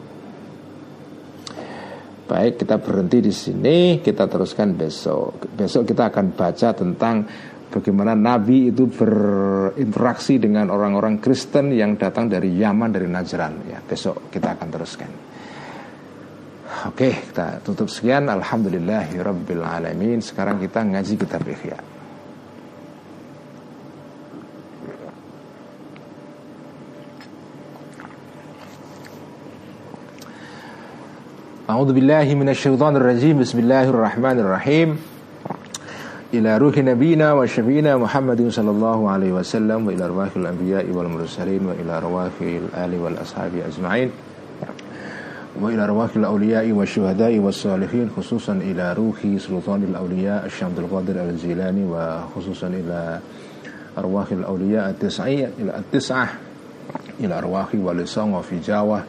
Baik, kita berhenti di sini, kita teruskan besok. Besok kita akan baca tentang bagaimana Nabi itu berinteraksi dengan orang-orang Kristen yang datang dari Yaman, dari Najran. Ya, besok kita akan teruskan. Oke, kita tutup sekian. Alhamdulillahirabbil alamin. Sekarang kita ngaji kitab Ihya. A'udzu billahi minasyaitonir rajim. Bismillahirrahmanirrahim. Ila ruhi nabiyina wa syafiina Muhammadin sallallahu alaihi wasallam wa ila arwahil anbiya'i wal mursalin wa ila arwahil ali wal ashabi ajma'in. وإلى أرواح الأولياء والشهداء والصالحين خصوصا إلى روح سلطان الأولياء الشيخ عبد القادر وخصوصا إلى أرواح الأولياء إلى التسعة إلى أرواح ولسان وفي جاوة.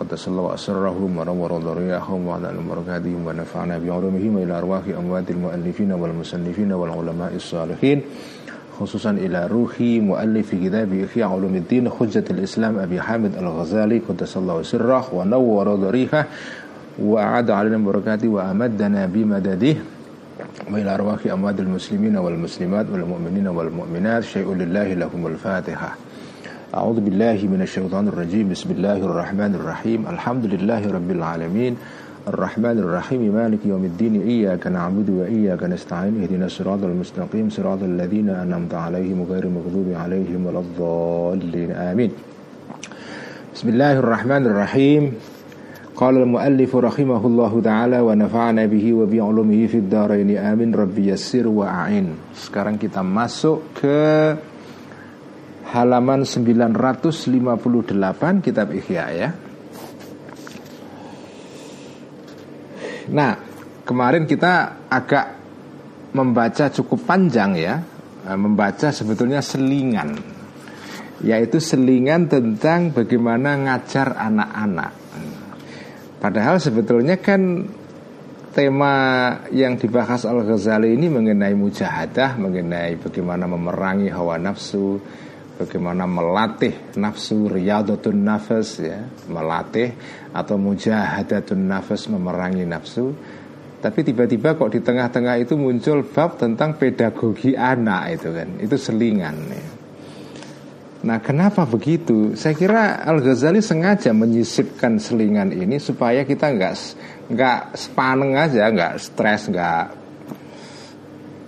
قدس الله أسرهم ونور ضريعهم وعلى المرقادهم ونفعنا بعلومهم. إلى أرواح أموات المؤلفين والمصنفين والعلماء الصالحين. خصوصا إلى روح مؤلف كتاب إحياء علوم الدين حجة الإسلام أبي حامد الغزالي قدس الله سره ونور ضريحه وأعاد علينا بركاته وأمدنا بمدده. وإلى أرواح أموات المسلمين والمسلمات والمؤمنين والمؤمنات شيء لله لهم الفاتحة. أعوذ بالله من الشيطان الرجيم. بسم الله الرحمن الرحيم. الحمد لله رب العالمين. الرحمن الرحيم مالك يوم الدين إياك نعبد وإياك نستعين اهدنا الصراط المستقيم صراط الذين أنعمت عليهم غير المغضوب عليهم ولا الضالين آمين بسم الله الرحمن الرحيم قال المؤلف رحمه الله تعالى ونفعنا به وبعلومه في الدارين آمين ربي يسر وأعين sekarang kita masuk ke halaman 958 kitab Ihya ya Nah, kemarin kita agak membaca cukup panjang ya, eh, membaca sebetulnya selingan, yaitu selingan tentang bagaimana ngajar anak-anak. Padahal sebetulnya kan tema yang dibahas Al-Ghazali ini mengenai mujahadah, mengenai bagaimana memerangi hawa nafsu, bagaimana melatih nafsu riyadatun nafas ya, melatih atau mujahadatun nafas memerangi nafsu. Tapi tiba-tiba kok di tengah-tengah itu muncul bab tentang pedagogi anak itu kan, itu selingan ya. Nah kenapa begitu? Saya kira Al Ghazali sengaja menyisipkan selingan ini supaya kita nggak nggak sepaneng aja, nggak stres, nggak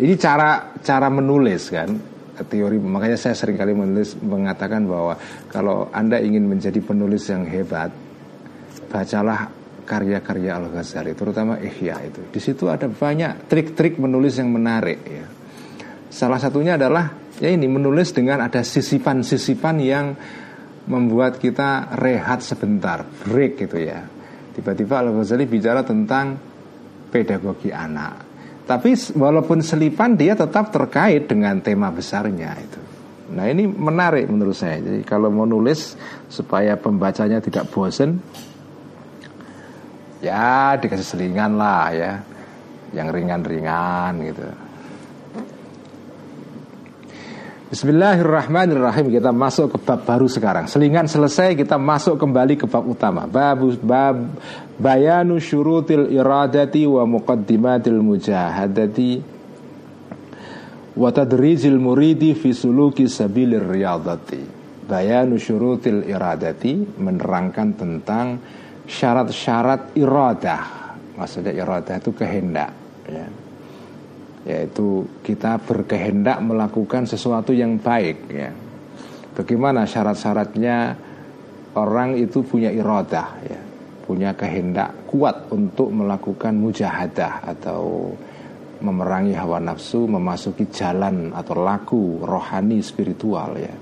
ini cara cara menulis kan teori. Makanya saya sering kali menulis mengatakan bahwa kalau anda ingin menjadi penulis yang hebat bacalah karya-karya Al Ghazali terutama Ihya itu. Di situ ada banyak trik-trik menulis yang menarik ya. Salah satunya adalah ya ini menulis dengan ada sisipan-sisipan yang membuat kita rehat sebentar break gitu ya. Tiba-tiba Al Ghazali bicara tentang pedagogi anak tapi walaupun selipan dia tetap terkait dengan tema besarnya itu. Nah ini menarik menurut saya. Jadi kalau mau nulis supaya pembacanya tidak bosen, ya dikasih selingan lah ya, yang ringan-ringan gitu. Bismillahirrahmanirrahim. Kita masuk ke bab baru sekarang. Selingan selesai kita masuk kembali ke bab utama. Bab, bab Bayanu syurutil iradati wa muqaddimatil mujahadati Wa tadrizil muridi fi suluki sabilir riyadati. Bayanu syurutil iradati Menerangkan tentang syarat-syarat iradah. Maksudnya iradah itu kehendak ya yaitu kita berkehendak melakukan sesuatu yang baik ya. Bagaimana syarat-syaratnya orang itu punya iradah ya, punya kehendak kuat untuk melakukan mujahadah atau memerangi hawa nafsu, memasuki jalan atau laku rohani spiritual ya.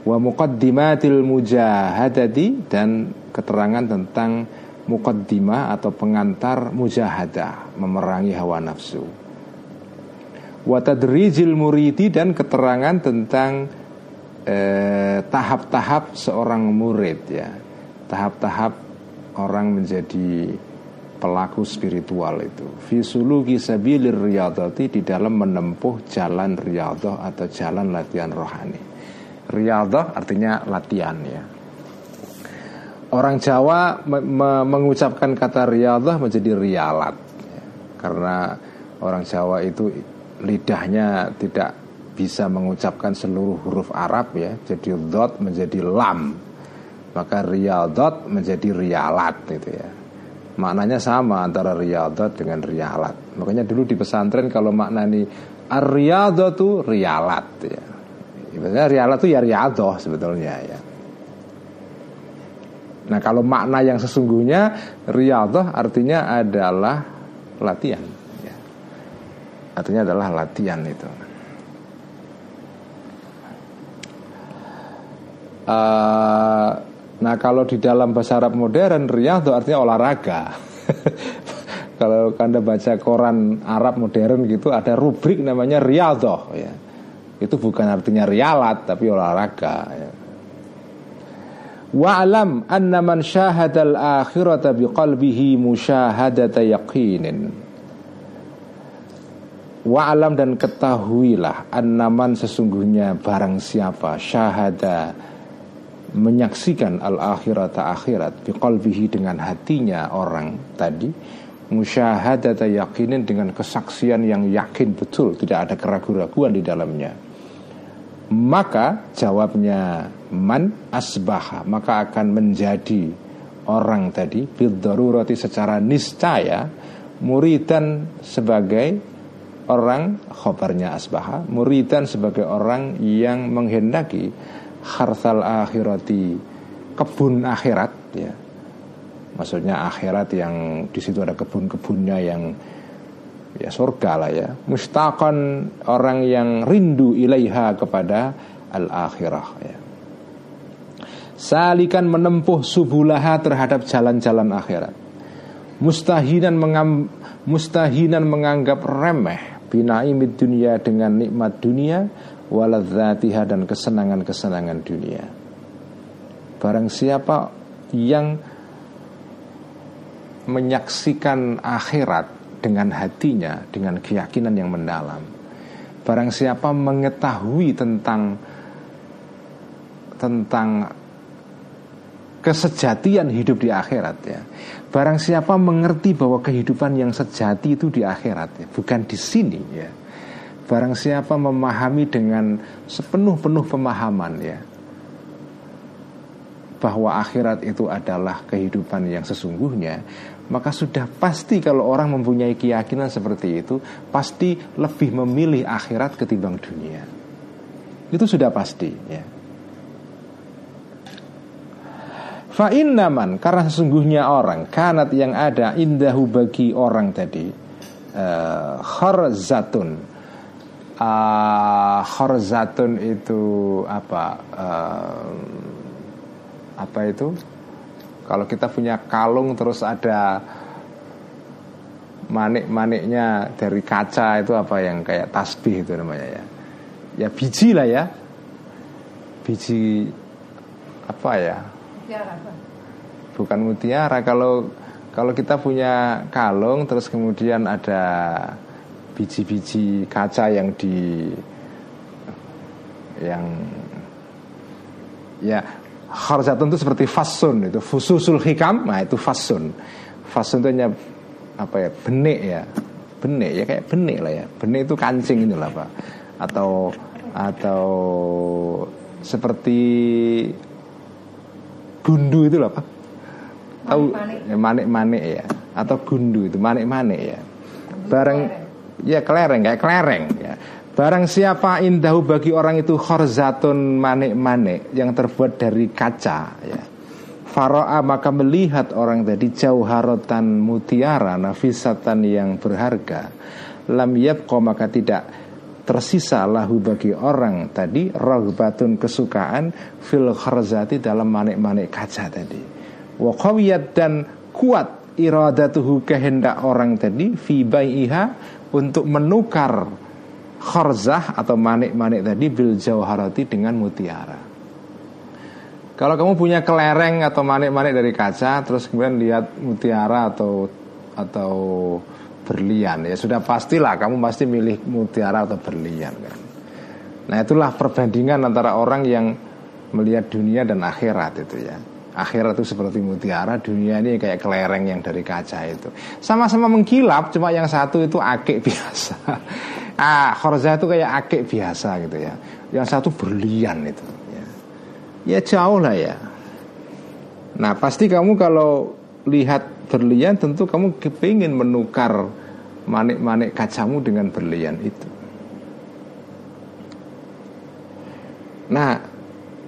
Wa muqaddimatil mujahadati dan keterangan tentang muqaddimah atau pengantar mujahadah, memerangi hawa nafsu watadrijil muridi dan keterangan tentang eh, tahap-tahap seorang murid ya, tahap-tahap orang menjadi pelaku spiritual itu. Fisuluki sabilir riyadati di dalam menempuh jalan riyadah atau jalan latihan rohani. Riyadah artinya latihan ya. Orang Jawa me me mengucapkan kata riyadah menjadi rialat ya. Karena orang Jawa itu lidahnya tidak bisa mengucapkan seluruh huruf Arab ya. Jadi dot menjadi lam. Maka riyadat menjadi rialat gitu ya maknanya sama antara riyadat dengan rialat. Makanya dulu di pesantren kalau makna ini ar-riyadah itu rialat ya. Sebenarnya rialat itu ya riadoh sebetulnya ya. Nah kalau makna yang sesungguhnya riadah artinya adalah latihan. Ya. Artinya adalah latihan itu. Uh, Nah kalau di dalam bahasa Arab modern riyadhah artinya olahraga Kalau anda baca koran Arab modern gitu ada rubrik namanya riyadhah ya. Itu bukan artinya rialat tapi olahraga ya. Wa'lam anna man syahadal akhirata biqalbihi musyahadata yaqinin Wa'lam dan ketahuilah Annaman sesungguhnya barang siapa Syahada menyaksikan al-akhirat akhirat biqalbihi dengan hatinya orang tadi musyahadata yakinin dengan kesaksian yang yakin betul tidak ada keraguan-raguan di dalamnya. Maka jawabnya man asbaha maka akan menjadi orang tadi bidarurati secara niscaya muridan sebagai orang khobarnya asbaha muridan sebagai orang yang menghendaki harsal akhirati kebun akhirat ya. Maksudnya akhirat yang di situ ada kebun-kebunnya yang ya surga lah ya. Mustaqan orang yang rindu ilaiha kepada al akhirah ya. Salikan menempuh subulaha terhadap jalan-jalan akhirat. Mustahinan mengam, mustahinan menganggap remeh binaimid dunia dengan nikmat dunia waladzatiha dan kesenangan-kesenangan dunia. Barang siapa yang menyaksikan akhirat dengan hatinya, dengan keyakinan yang mendalam. Barang siapa mengetahui tentang tentang kesejatian hidup di akhirat ya. Barang siapa mengerti bahwa kehidupan yang sejati itu di akhirat ya, bukan di sini ya. Barang siapa memahami dengan sepenuh-penuh pemahaman ya bahwa akhirat itu adalah kehidupan yang sesungguhnya, maka sudah pasti kalau orang mempunyai keyakinan seperti itu, pasti lebih memilih akhirat ketimbang dunia. Itu sudah pasti ya. Fa'innaman karena sesungguhnya orang kanat yang ada indahu bagi orang tadi uh, kharzatun. Uh, khorzatun itu apa uh, apa itu? Kalau kita punya kalung terus ada manik-maniknya dari kaca itu apa yang kayak tasbih itu namanya ya. Ya biji lah ya. Biji apa ya bukan mutiara. Kalau kalau kita punya kalung terus kemudian ada biji-biji kaca yang di yang ya kharzatun itu seperti fasun itu. Fususul hikam nah itu fasun. Fasun itu apa ya benik ya. Benik ya kayak benik lah ya. Benik itu kancing ini lah pak. Atau atau seperti gundu itu lah pak. Tahu? Manik-manik. Ya atau gundu itu manik-manik ya. Bareng ya kelereng kayak kelereng ya. Barang siapa indahu bagi orang itu khorzatun manik-manik yang terbuat dari kaca ya. Faro'a maka melihat orang tadi jauharotan mutiara nafisatan yang berharga. Lam yabko maka tidak tersisa lahu bagi orang tadi Ragbatun kesukaan fil khorzati dalam manik-manik kaca tadi Wakawiyat dan kuat iradatuhu kehendak orang tadi Fi bai'iha untuk menukar khorzah atau manik-manik tadi bil jauharati dengan mutiara. Kalau kamu punya kelereng atau manik-manik dari kaca, terus kemudian lihat mutiara atau atau berlian, ya sudah pastilah kamu pasti milih mutiara atau berlian kan. Nah itulah perbandingan antara orang yang melihat dunia dan akhirat itu ya. Akhirat itu seperti mutiara, dunia ini kayak kelereng yang dari kaca itu. Sama-sama mengkilap, cuma yang satu itu akik biasa. Ah, khorza itu kayak akik biasa gitu ya. Yang satu berlian itu ya jauh lah ya. Nah pasti kamu kalau lihat berlian tentu kamu kepingin menukar manik-manik kacamu dengan berlian itu. Nah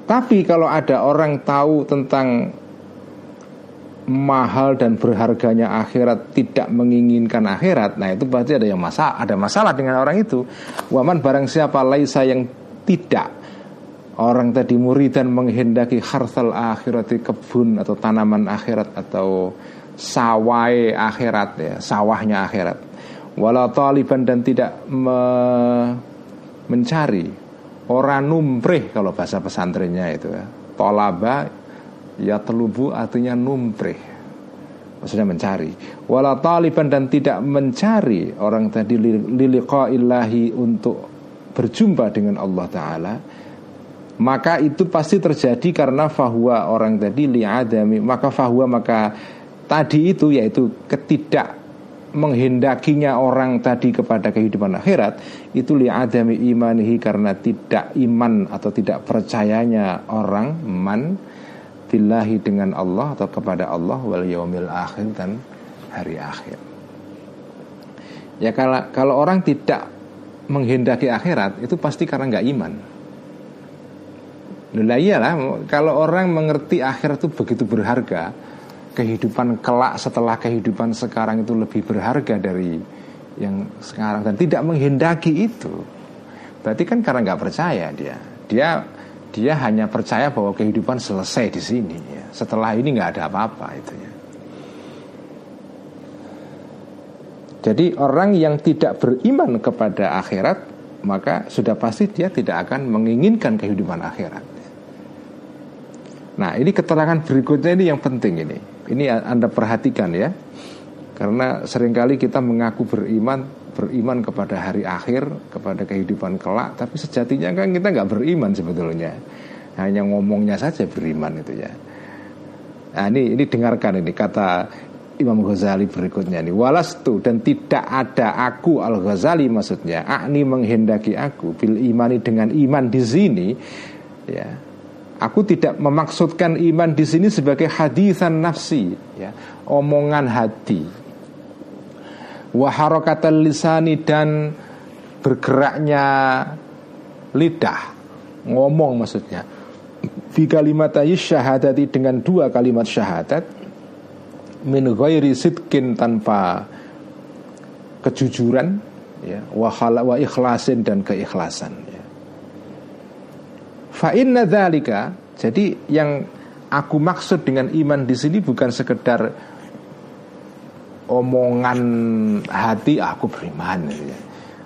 tapi kalau ada orang tahu tentang mahal dan berharganya akhirat tidak menginginkan akhirat nah itu berarti ada yang masalah ada masalah dengan orang itu waman barang siapa laisa yang tidak Orang tadi muridan menghendaki hartal akhirati kebun atau tanaman akhirat atau sawai akhirat ya, sawahnya akhirat. Walau taliban dan tidak me mencari. Orang numprih kalau bahasa pesantrennya itu ya. Tolaba ya telubu artinya numprih. Maksudnya mencari. Wala taliban dan tidak mencari orang tadi liliqaillahi untuk berjumpa dengan Allah taala maka itu pasti terjadi karena fahuwa orang tadi li'adami maka fahuwa maka tadi itu yaitu ketidak menghendakinya orang tadi kepada kehidupan akhirat itu li'adami imanihi karena tidak iman atau tidak percayanya orang man billahi dengan Allah atau kepada Allah wal yaumil akhir dan hari akhir. Ya kalau kalau orang tidak menghendaki akhirat itu pasti karena nggak iman. Lah iyalah kalau orang mengerti akhirat itu begitu berharga, kehidupan kelak setelah kehidupan sekarang itu lebih berharga dari yang sekarang dan tidak menghendaki itu. Berarti kan karena nggak percaya dia. Dia dia hanya percaya bahwa kehidupan selesai di sini. Ya. Setelah ini nggak ada apa-apa itu ya. Jadi orang yang tidak beriman kepada akhirat maka sudah pasti dia tidak akan menginginkan kehidupan akhirat. Nah ini keterangan berikutnya ini yang penting ini Ini Anda perhatikan ya. Karena sering kali kita mengaku beriman Beriman kepada hari akhir Kepada kehidupan kelak Tapi sejatinya kan kita nggak beriman sebetulnya. Hanya ngomongnya saja beriman itu ya. Nah ini, ini dengarkan ini kata Imam Ghazali berikutnya ini. Walastu dan tidak ada aku Al Ghazali maksudnya akni menghendaki aku bil imani dengan iman di sini ya Aku tidak memaksudkan iman di sini sebagai hadisan nafsi, ya, omongan hati. Waharokatal lisani dan bergeraknya lidah, ngomong maksudnya. Fi kalimat syahadati dengan dua kalimat syahadat min ghairi sidkin tanpa kejujuran ya wa ikhlasin dan keikhlasan Fa inna dzalika jadi yang aku maksud dengan iman di sini bukan sekedar omongan hati ah, aku beriman ya.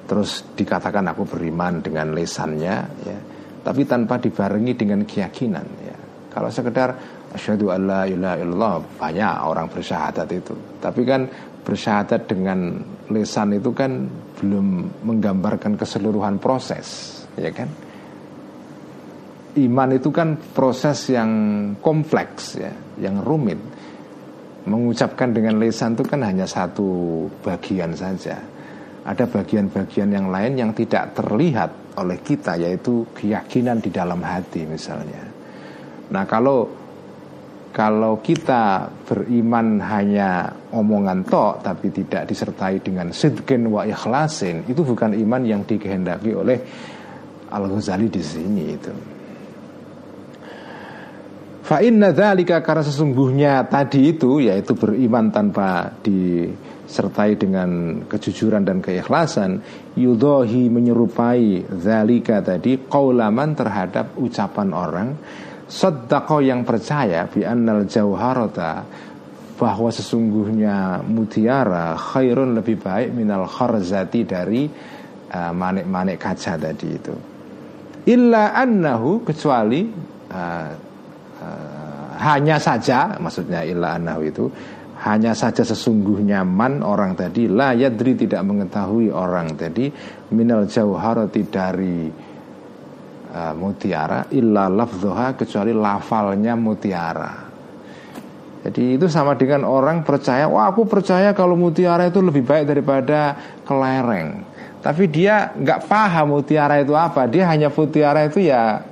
Terus dikatakan aku beriman dengan lesannya ya. Tapi tanpa dibarengi dengan keyakinan ya. Kalau sekedar asyhadu alla ilaha illallah banyak orang bersyahadat itu. Tapi kan bersyahadat dengan lesan itu kan belum menggambarkan keseluruhan proses, ya kan? Iman itu kan proses yang kompleks ya, yang rumit. Mengucapkan dengan lesan itu kan hanya satu bagian saja. Ada bagian-bagian yang lain yang tidak terlihat oleh kita yaitu keyakinan di dalam hati misalnya. Nah, kalau kalau kita beriman hanya omongan tok tapi tidak disertai dengan sidqin wa ikhlasin, itu bukan iman yang dikehendaki oleh Al-Ghazali di sini itu. Fa inna karena sesungguhnya tadi itu yaitu beriman tanpa disertai dengan kejujuran dan keikhlasan yudohi menyerupai dzalika tadi qaulaman terhadap ucapan orang sedekah yang percaya bi annal jauharata bahwa sesungguhnya mutiara khairun lebih baik minal kharzati dari uh, manik-manik kaca tadi itu. Illa annahu kecuali uh, uh, hanya saja maksudnya illa annahu itu hanya saja sesungguhnya man orang tadi la yadri tidak mengetahui orang tadi minal jauharati dari uh, mutiara illa lafzuha kecuali lafalnya mutiara. Jadi itu sama dengan orang percaya, wah aku percaya kalau mutiara itu lebih baik daripada kelereng. Tapi dia nggak paham mutiara itu apa. Dia hanya mutiara itu ya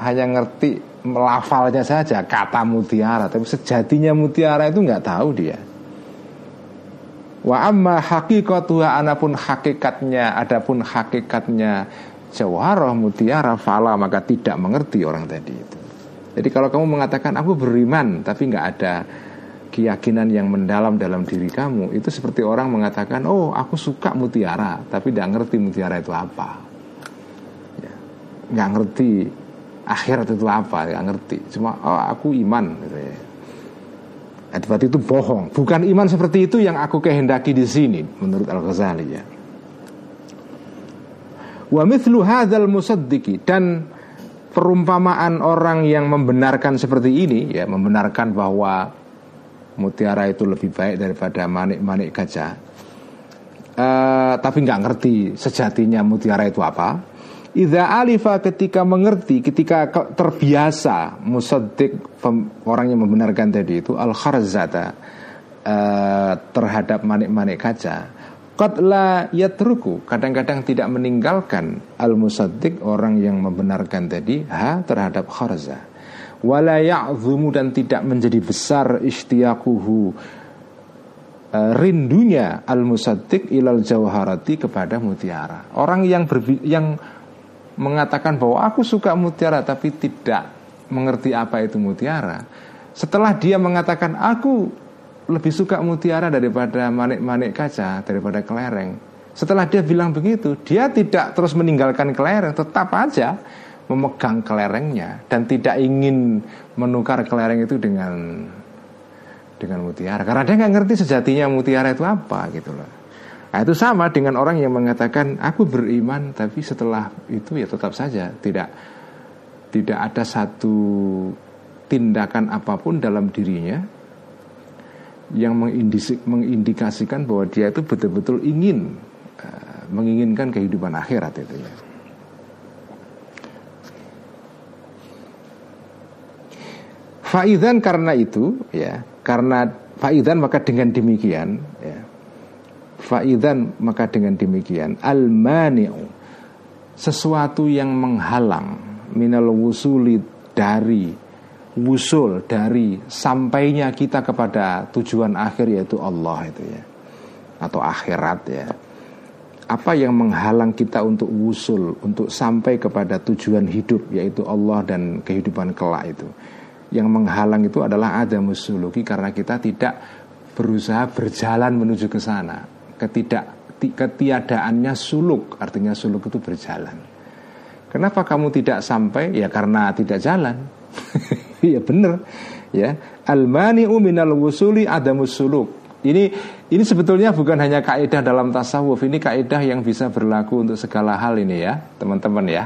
hanya ngerti melafalnya saja kata mutiara. Tapi sejatinya mutiara itu nggak tahu dia. Wa amma hakikatuha anapun hakikatnya adapun hakikatnya jawaroh mutiara fala maka tidak mengerti orang tadi itu. Jadi kalau kamu mengatakan aku beriman tapi nggak ada keyakinan yang mendalam dalam diri kamu itu seperti orang mengatakan oh aku suka mutiara tapi tidak ngerti mutiara itu apa. Ya, nggak ngerti akhirat itu apa? Nggak ngerti. Cuma oh aku iman gitu ya. Itu bohong. Bukan iman seperti itu yang aku kehendaki di sini menurut Al Ghazali ya. Wa mithlu hadzal musaddiqi dan perumpamaan orang yang membenarkan seperti ini ya membenarkan bahwa mutiara itu lebih baik daripada manik-manik gajah uh, tapi nggak ngerti sejatinya mutiara itu apa Iza alifa ketika mengerti, ketika terbiasa musaddiq orang yang membenarkan tadi itu al kharzata uh, terhadap manik-manik kaca. Qad la yatruku kadang-kadang tidak meninggalkan al orang yang membenarkan tadi ha terhadap kharza. Wala ya'zumu dan tidak menjadi besar istiakuhu uh, rindunya al musaddiq ilal jawharati kepada mutiara. Orang yang yang mengatakan bahwa aku suka mutiara tapi tidak mengerti apa itu mutiara. Setelah dia mengatakan aku lebih suka mutiara daripada manik-manik kaca, daripada kelereng. Setelah dia bilang begitu, dia tidak terus meninggalkan kelereng, tetap aja memegang kelerengnya dan tidak ingin menukar kelereng itu dengan dengan mutiara karena dia nggak ngerti sejatinya mutiara itu apa gitu loh. Nah, itu sama dengan orang yang mengatakan aku beriman tapi setelah itu ya tetap saja tidak tidak ada satu tindakan apa pun dalam dirinya yang mengindikasikan bahwa dia itu betul-betul ingin uh, menginginkan kehidupan akhirat itu ya. Faidan karena itu ya, karena faidan maka dengan demikian ya, Faidan maka dengan demikian al-mani'u sesuatu yang menghalang minal wusuli dari wusul dari sampainya kita kepada tujuan akhir yaitu Allah itu ya atau akhirat ya. Apa yang menghalang kita untuk wusul untuk sampai kepada tujuan hidup yaitu Allah dan kehidupan kelak itu? Yang menghalang itu adalah ada musuluki karena kita tidak berusaha berjalan menuju ke sana ketidak ketiadaannya suluk. Artinya suluk itu berjalan. Kenapa kamu tidak sampai? Ya karena tidak jalan. Ya benar ya. Almani'u minal wusuli adamus suluk. Ini ini sebetulnya bukan hanya kaidah dalam tasawuf. Ini kaidah yang bisa berlaku untuk segala hal ini ya teman-teman ya.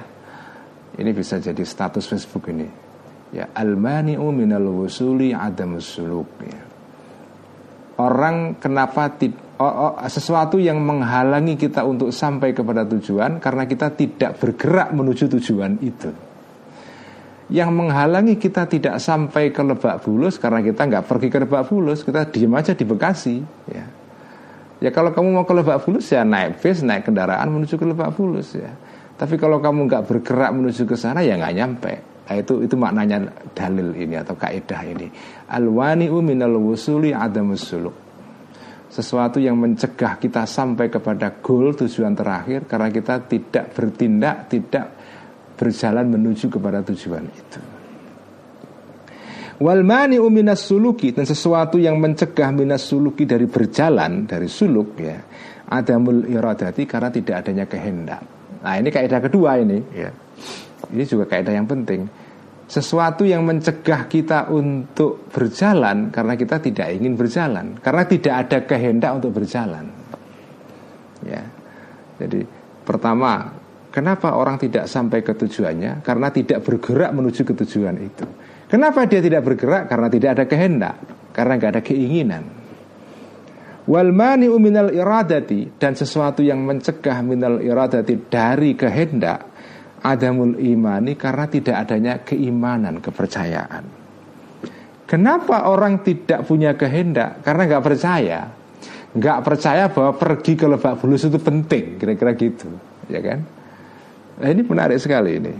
Ini bisa jadi status Facebook ini. Ya almani'u minal wusuli adamus suluk ya. Orang kenapa tidak sesuatu yang menghalangi kita untuk sampai kepada tujuan karena kita tidak bergerak menuju tujuan itu. Yang menghalangi kita tidak sampai ke Lebak Bulus karena kita nggak pergi ke Lebak Bulus, kita diem aja di Bekasi. Ya, ya kalau kamu mau ke Lebak Bulus ya naik bis, naik kendaraan menuju ke Lebak Bulus ya. Tapi kalau kamu nggak bergerak menuju ke sana ya nggak nyampe. Nah, itu itu maknanya dalil ini atau kaidah ini. Al-wani'u minal wusuli adamus suluk sesuatu yang mencegah kita sampai kepada goal tujuan terakhir karena kita tidak bertindak, tidak berjalan menuju kepada tujuan itu. Wal mani minas suluki dan sesuatu yang mencegah minas suluki dari berjalan dari suluk ya. Adamul iradati karena tidak adanya kehendak. Nah, ini kaidah kedua ini ya. Ini juga kaidah yang penting sesuatu yang mencegah kita untuk berjalan karena kita tidak ingin berjalan karena tidak ada kehendak untuk berjalan ya jadi Pertama, kenapa orang tidak sampai ke tujuannya? Karena tidak bergerak menuju ke tujuan itu. Kenapa dia tidak bergerak? Karena tidak ada kehendak, karena nggak ada keinginan. Wal mani'u minal iradati dan sesuatu yang mencegah minal iradati dari kehendak adamul imani karena tidak adanya keimanan, kepercayaan. Kenapa orang tidak punya kehendak? Karena nggak percaya nggak percaya bahwa pergi ke Lebak Bulus itu penting, kira-kira gitu, ya kan? Nah ini menarik sekali ini.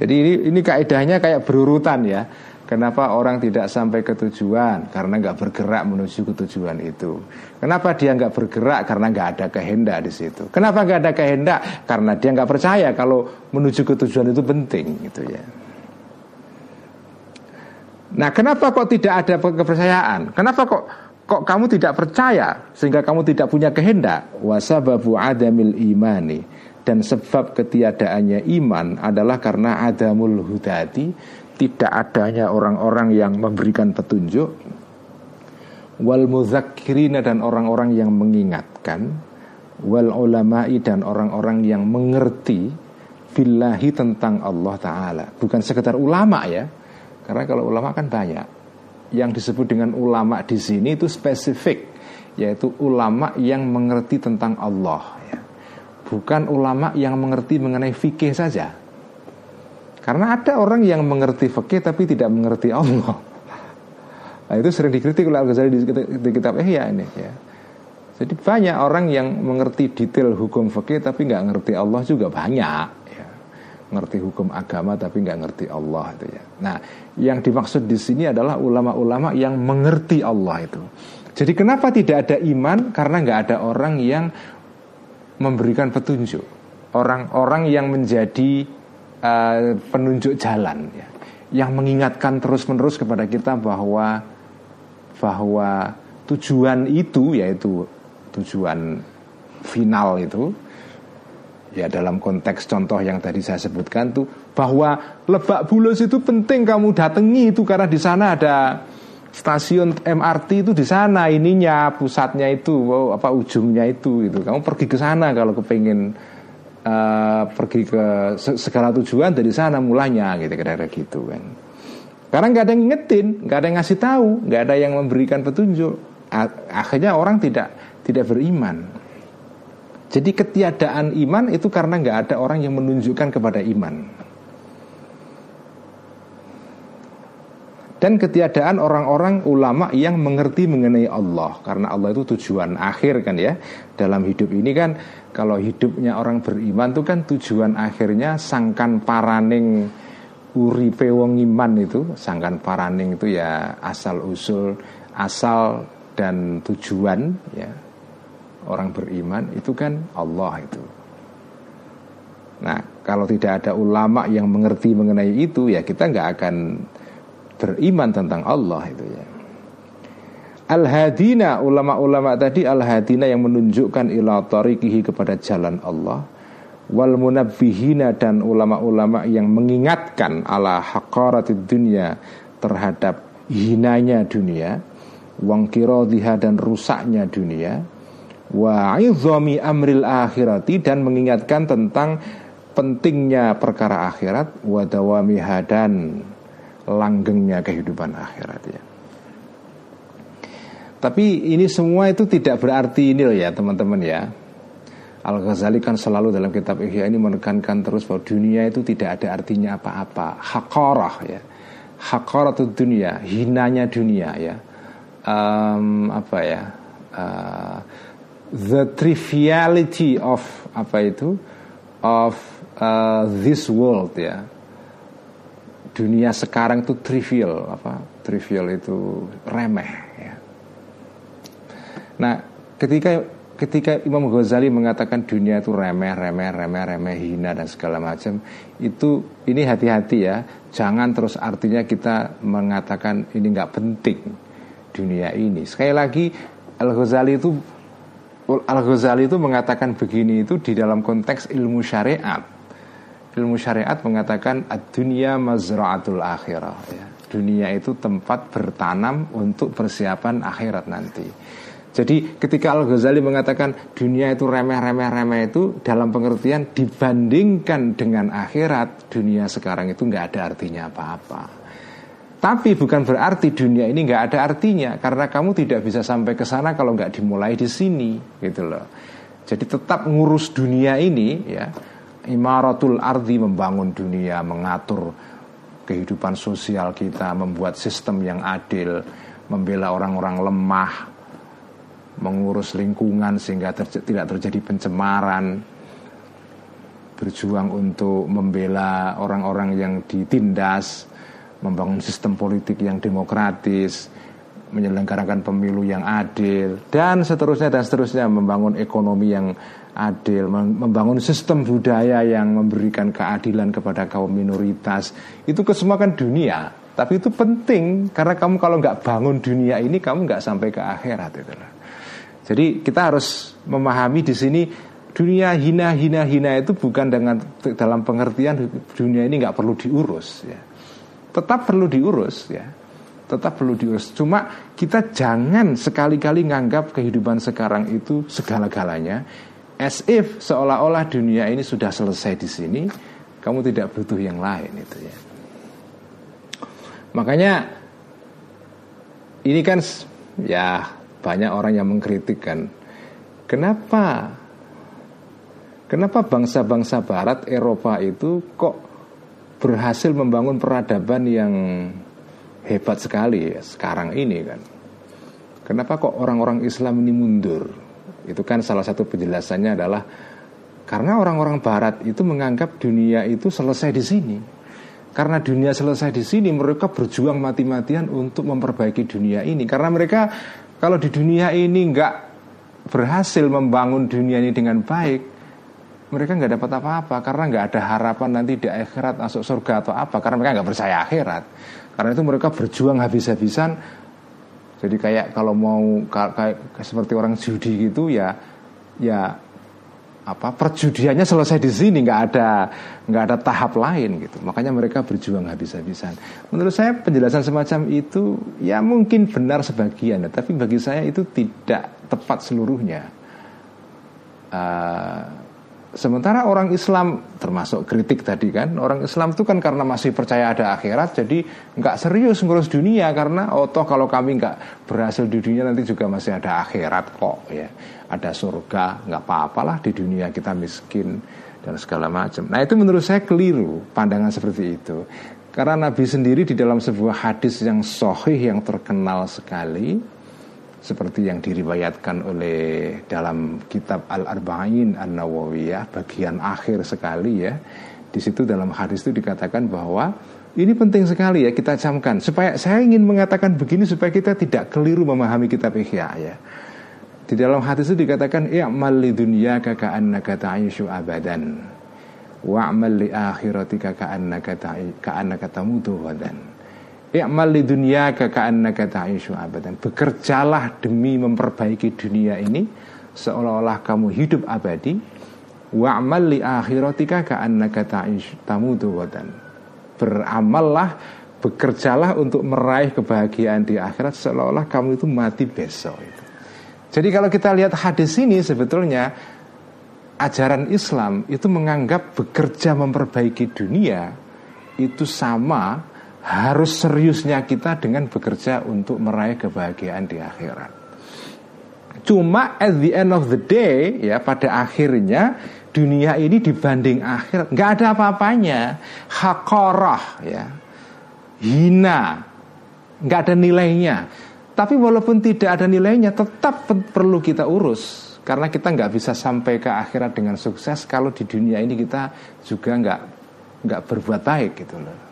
Jadi ini ini kaidahnya kayak berurutan ya. Kenapa orang tidak sampai ke tujuan? Karena nggak bergerak menuju ke tujuan itu. Kenapa dia nggak bergerak? Karena nggak ada kehendak di situ. Kenapa nggak ada kehendak? Karena dia nggak percaya kalau menuju ke tujuan itu penting, gitu ya. Nah, kenapa kok tidak ada kepercayaan? Kenapa kok kok kamu tidak percaya sehingga kamu tidak punya kehendak? Wasababu adamil imani dan sebab ketiadaannya iman adalah karena adamul hudati tidak adanya orang-orang yang memberikan petunjuk wal muzakkirina dan orang-orang yang mengingatkan wal ulama'i dan orang-orang yang mengerti billahi tentang Allah taala bukan sekedar ulama ya karena kalau ulama kan banyak. Yang disebut dengan ulama di sini itu spesifik, yaitu ulama yang mengerti tentang Allah. Ya. Bukan ulama yang mengerti mengenai fikih saja. Karena ada orang yang mengerti fikih tapi tidak mengerti Allah. Nah, itu sering dikritik oleh Al-Ghazali di, di kitab Ihya ini ya. Jadi banyak orang yang mengerti detail hukum fikih tapi nggak ngerti Allah juga banyak ngerti hukum agama tapi nggak ngerti Allah itu ya. Nah, yang dimaksud di sini adalah ulama-ulama yang mengerti Allah itu. Jadi kenapa tidak ada iman? Karena nggak ada orang yang memberikan petunjuk, orang-orang yang menjadi uh, penunjuk jalan, ya. yang mengingatkan terus-menerus kepada kita bahwa bahwa tujuan itu yaitu tujuan final itu Ya dalam konteks contoh yang tadi saya sebutkan tuh bahwa Lebak Bulus itu penting kamu datangi itu karena di sana ada stasiun MRT itu di sana ininya pusatnya itu apa ujungnya itu gitu kamu pergi ke sana kalau kepengen uh, pergi ke segala tujuan dari sana mulanya gitu kira-kira gitu kan. Karena nggak ada yang ngingetin nggak ada yang ngasih tahu nggak ada yang memberikan petunjuk. Akhirnya orang tidak tidak beriman. Jadi ketiadaan iman itu karena nggak ada orang yang menunjukkan kepada iman. Dan ketiadaan orang-orang ulama yang mengerti mengenai Allah. Karena Allah itu tujuan akhir kan ya Dalam hidup ini kan Kalau hidupnya orang beriman itu kan tujuan akhirnya Sangkan paraning uripe wong iman itu Sangkan paraning itu ya asal usul Asal dan tujuan ya orang beriman itu kan Allah itu. Nah, kalau tidak ada ulama yang mengerti mengenai itu, ya kita nggak akan beriman tentang Allah itu ya. Al-hadina ulama-ulama tadi al-hadina yang menunjukkan ila tariqihi kepada jalan Allah wal munabbihina dan ulama-ulama yang mengingatkan ala haqaratid dunia terhadap hinanya dunia wangkirodhiha dan rusaknya dunia wa amril akhirati dan mengingatkan tentang pentingnya perkara akhirat wa dawamiha dan langgengnya kehidupan akhirat ya. Tapi ini semua itu tidak berarti ini loh ya teman-teman ya. Al-Ghazali kan selalu dalam kitab Ihya ini menekankan terus bahwa dunia itu tidak ada artinya apa-apa. Hakorah ya. Hakorah itu dunia, hinanya dunia ya. Um, apa ya? Uh, the triviality of apa itu of uh, this world ya dunia sekarang itu trivial apa trivial itu remeh nah ketika ketika Imam Ghazali mengatakan dunia itu remeh remeh remeh remeh hina dan segala macam itu ini hati-hati ya jangan terus artinya kita mengatakan ini nggak penting dunia ini sekali lagi Al Ghazali itu Al-Ghazali itu mengatakan begini itu di dalam konteks ilmu syariat. Ilmu syariat mengatakan dunia mazra'atul akhirah ya. Dunia itu tempat bertanam untuk persiapan akhirat nanti. Jadi ketika Al Ghazali mengatakan dunia itu remeh remeh remeh itu dalam pengertian dibandingkan dengan akhirat dunia sekarang itu nggak ada artinya apa-apa. Tapi bukan berarti dunia ini nggak ada artinya karena kamu tidak bisa sampai ke sana kalau nggak dimulai di sini gitu loh. Jadi tetap ngurus dunia ini ya imaratul ardi membangun dunia mengatur kehidupan sosial kita membuat sistem yang adil membela orang-orang lemah mengurus lingkungan sehingga terj tidak terjadi pencemaran. Berjuang untuk membela orang-orang yang ditindas membangun sistem politik yang demokratis menyelenggarakan pemilu yang adil dan seterusnya dan seterusnya membangun ekonomi yang adil membangun sistem budaya yang memberikan keadilan kepada kaum minoritas. Itu kesemua kan dunia tapi itu penting karena kamu kalau nggak bangun dunia ini kamu nggak sampai ke akhirat itu jadi kita harus memahami di sini dunia hina hina hina itu bukan dengan dalam pengertian dunia ini nggak perlu diurus ya. Tetap perlu diurus ya. Tetap perlu diurus. Cuma kita jangan sekali-kali nganggap kehidupan sekarang itu segala-galanya as if seolah-olah dunia ini sudah selesai di sini, kamu tidak butuh yang lain itu ya. Makanya ini kan ya banyak orang yang mengkritik kan kenapa? Kenapa bangsa-bangsa barat Eropa itu kok berhasil membangun peradaban yang hebat sekali ya, sekarang ini kan? Kenapa kok orang-orang Islam ini mundur? Itu kan salah satu penjelasannya adalah karena orang-orang barat itu menganggap dunia itu selesai di sini. Karena dunia selesai di sini mereka berjuang mati-matian untuk memperbaiki dunia ini. Karena mereka kalau di dunia ini nggak berhasil membangun dunia ini dengan baik, mereka nggak dapat apa-apa karena nggak ada harapan nanti di akhirat masuk surga atau apa karena mereka nggak percaya akhirat. Karena itu mereka berjuang habis-habisan. Jadi kayak kalau mau kayak seperti orang judi gitu ya, ya apa perjudiannya selesai di sini nggak ada nggak ada tahap lain gitu. Makanya mereka berjuang habis-habisan. Menurut saya penjelasan semacam itu ya mungkin benar sebagian tapi bagi saya itu tidak tepat seluruhnya. Uh, Sementara orang Islam termasuk kritik tadi kan Orang Islam itu kan karena masih percaya ada akhirat Jadi nggak serius ngurus dunia Karena oh toh kalau kami nggak berhasil di dunia Nanti juga masih ada akhirat kok ya. Ada surga nggak apa-apalah di dunia kita miskin Dan segala macam. Nah itu menurut saya keliru pandangan seperti itu. Karena Nabi sendiri di dalam sebuah hadis yang sohih yang terkenal sekali seperti yang diriwayatkan oleh dalam kitab Al-Arba'in An-Nawawiyah bagian akhir sekali ya. Di situ dalam hadis itu dikatakan bahwa ini penting sekali ya kita camkan supaya saya ingin mengatakan begini supaya kita tidak keliru memahami kitab Ihya ya. Di dalam hadis itu dikatakan i'mal li dunyaka ka'annaka ta'ishu abadan wa'mal li akhiratika ka'annaka tamutu wadan. I'mal li dunyaka ka'annaka ta'ishu abadan. Bekerjalah demi memperbaiki dunia ini seolah-olah kamu hidup abadi. Wa'mal li akhiratika ka'annaka ta'ishu tamutu wadan. Beramallah, bekerjalah untuk meraih kebahagiaan di akhirat seolah-olah kamu itu mati besok itu. Jadi kalau kita lihat hadis ini sebetulnya ajaran Islam itu menganggap bekerja memperbaiki dunia itu sama harus seriusnya kita dengan bekerja untuk meraih kebahagiaan di akhirat. Cuma at the end of the day ya pada akhirnya dunia ini dibanding akhirat. Nggak ada apa-apanya, hakorah ya, hina, nggak ada nilainya. Tapi walaupun tidak ada nilainya tetap perlu kita urus. Karena kita nggak bisa sampai ke akhirat dengan sukses kalau di dunia ini kita juga nggak nggak berbuat baik gitu loh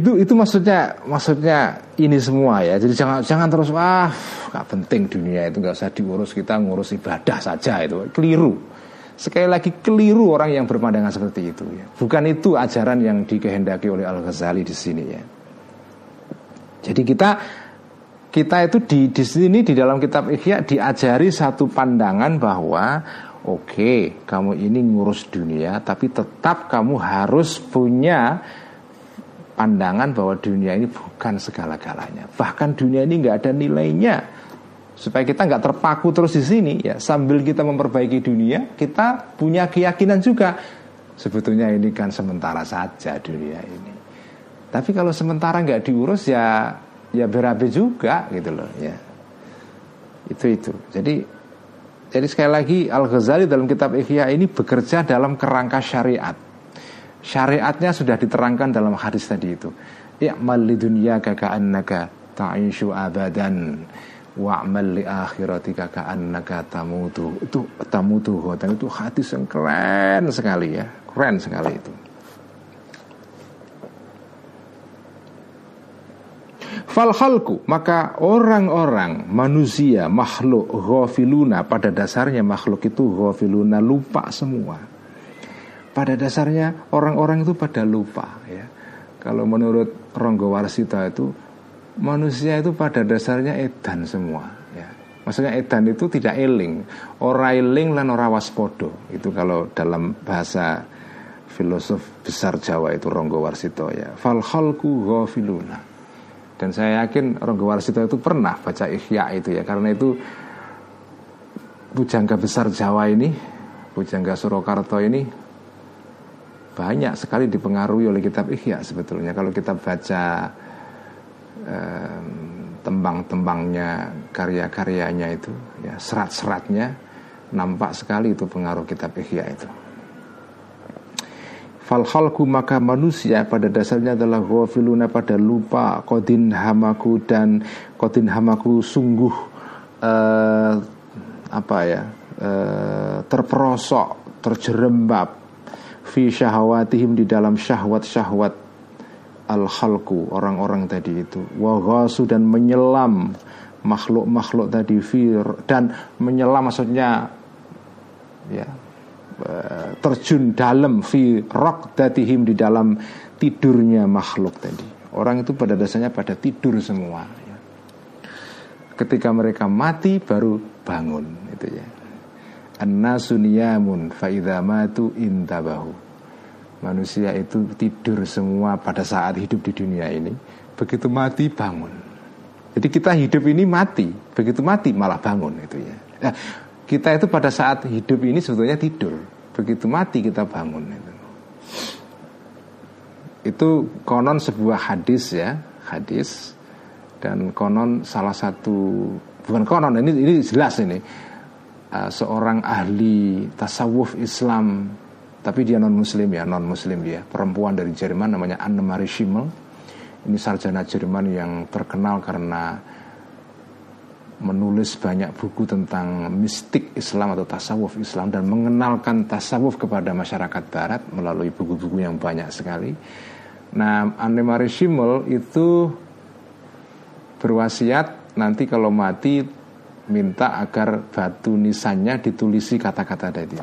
itu itu maksudnya maksudnya ini semua ya. Jadi jangan jangan terus wah nggak penting dunia itu nggak usah diurus kita ngurus ibadah saja itu. Keliru. Sekali lagi keliru orang yang berpandangan seperti itu ya. bukan itu ajaran yang dikehendaki oleh Al Ghazali di sini ya. Jadi kita kita itu di di sini di dalam kitab Ihya diajari satu pandangan bahwa oke okay, kamu ini ngurus dunia tapi tetap kamu harus punya pandangan bahwa dunia ini bukan segala-galanya. Bahkan dunia ini nggak ada nilainya. supaya kita nggak terpaku terus di sini ya sambil kita memperbaiki dunia kita punya keyakinan juga. Sebetulnya ini kan sementara saja dunia ini. Tapi kalau sementara nggak diurus ya ya berabe juga gitu loh ya. Itu itu. Jadi jadi sekali lagi Al Ghazali dalam kitab Ihya ini bekerja dalam kerangka syariat syariatnya sudah diterangkan dalam hadis tadi itu. Ya li dunya annaka ta'ishu abadan. Wa'mal li akhiratika ka'annaka tamutu. Itu tamutu dan itu hadis yang keren sekali ya. Keren sekali itu. Fal khalku maka orang-orang manusia makhluk ghafiluna pada dasarnya makhluk itu ghafiluna lupa semua. Pada dasarnya orang-orang itu pada lupa ya. Kalau menurut Ronggo Warsita itu manusia itu pada dasarnya edan semua ya. Maksudnya edan itu tidak eling. Ora eling lan ora waspodo Itu kalau dalam bahasa filosof besar Jawa itu Ronggo Warsito ya. Fal khalku ghafiluna. Dan saya yakin Ronggo Warsito itu pernah baca Ihya itu ya. Karena itu Bujangga besar Jawa ini Bujangga Surakarta ini banyak sekali dipengaruhi oleh kitab Ihya sebetulnya kalau kita baca tembang-tembangnya, karya-karyanya itu, ya serat-seratnya nampak sekali itu pengaruh kitab Ihya itu. Falhalku maka manusia pada dasarnya adalah ghafiluna pada lupa kodin hamaku dan kodin hamaku sungguh uh, apa ya uh, terperosok terjerembab fi syahwatihim di dalam syahwat-syahwat al khalku orang-orang tadi itu. Waghasu dan menyelam makhluk-makhluk tadi fir dan menyelam maksudnya ya eh, terjun dalam fi datihim di dalam tidurnya makhluk tadi. Orang itu pada dasarnya pada tidur semua ya. ketika mereka mati baru bangun itu ya an-nasu niyamun matu intabahu. Manusia itu tidur semua pada saat hidup di dunia ini Begitu mati bangun. Jadi kita hidup ini mati Begitu mati malah bangun itu ya. Nah, Kita itu pada saat hidup ini sebetulnya tidur Begitu mati kita bangun itu. itu konon sebuah hadis ya Hadis. Dan konon salah satu Bukan konon ini, ini jelas ini uh, Seorang ahli tasawuf Islam tapi dia non muslim ya non muslim dia perempuan dari Jerman namanya Anne Marie Schimmel ini sarjana Jerman yang terkenal karena menulis banyak buku tentang mistik Islam atau tasawuf Islam dan mengenalkan tasawuf kepada masyarakat Barat melalui buku-buku yang banyak sekali. Nah, Anne Marie Schimmel itu berwasiat nanti kalau mati minta agar batu nisannya ditulisi kata-kata tadi.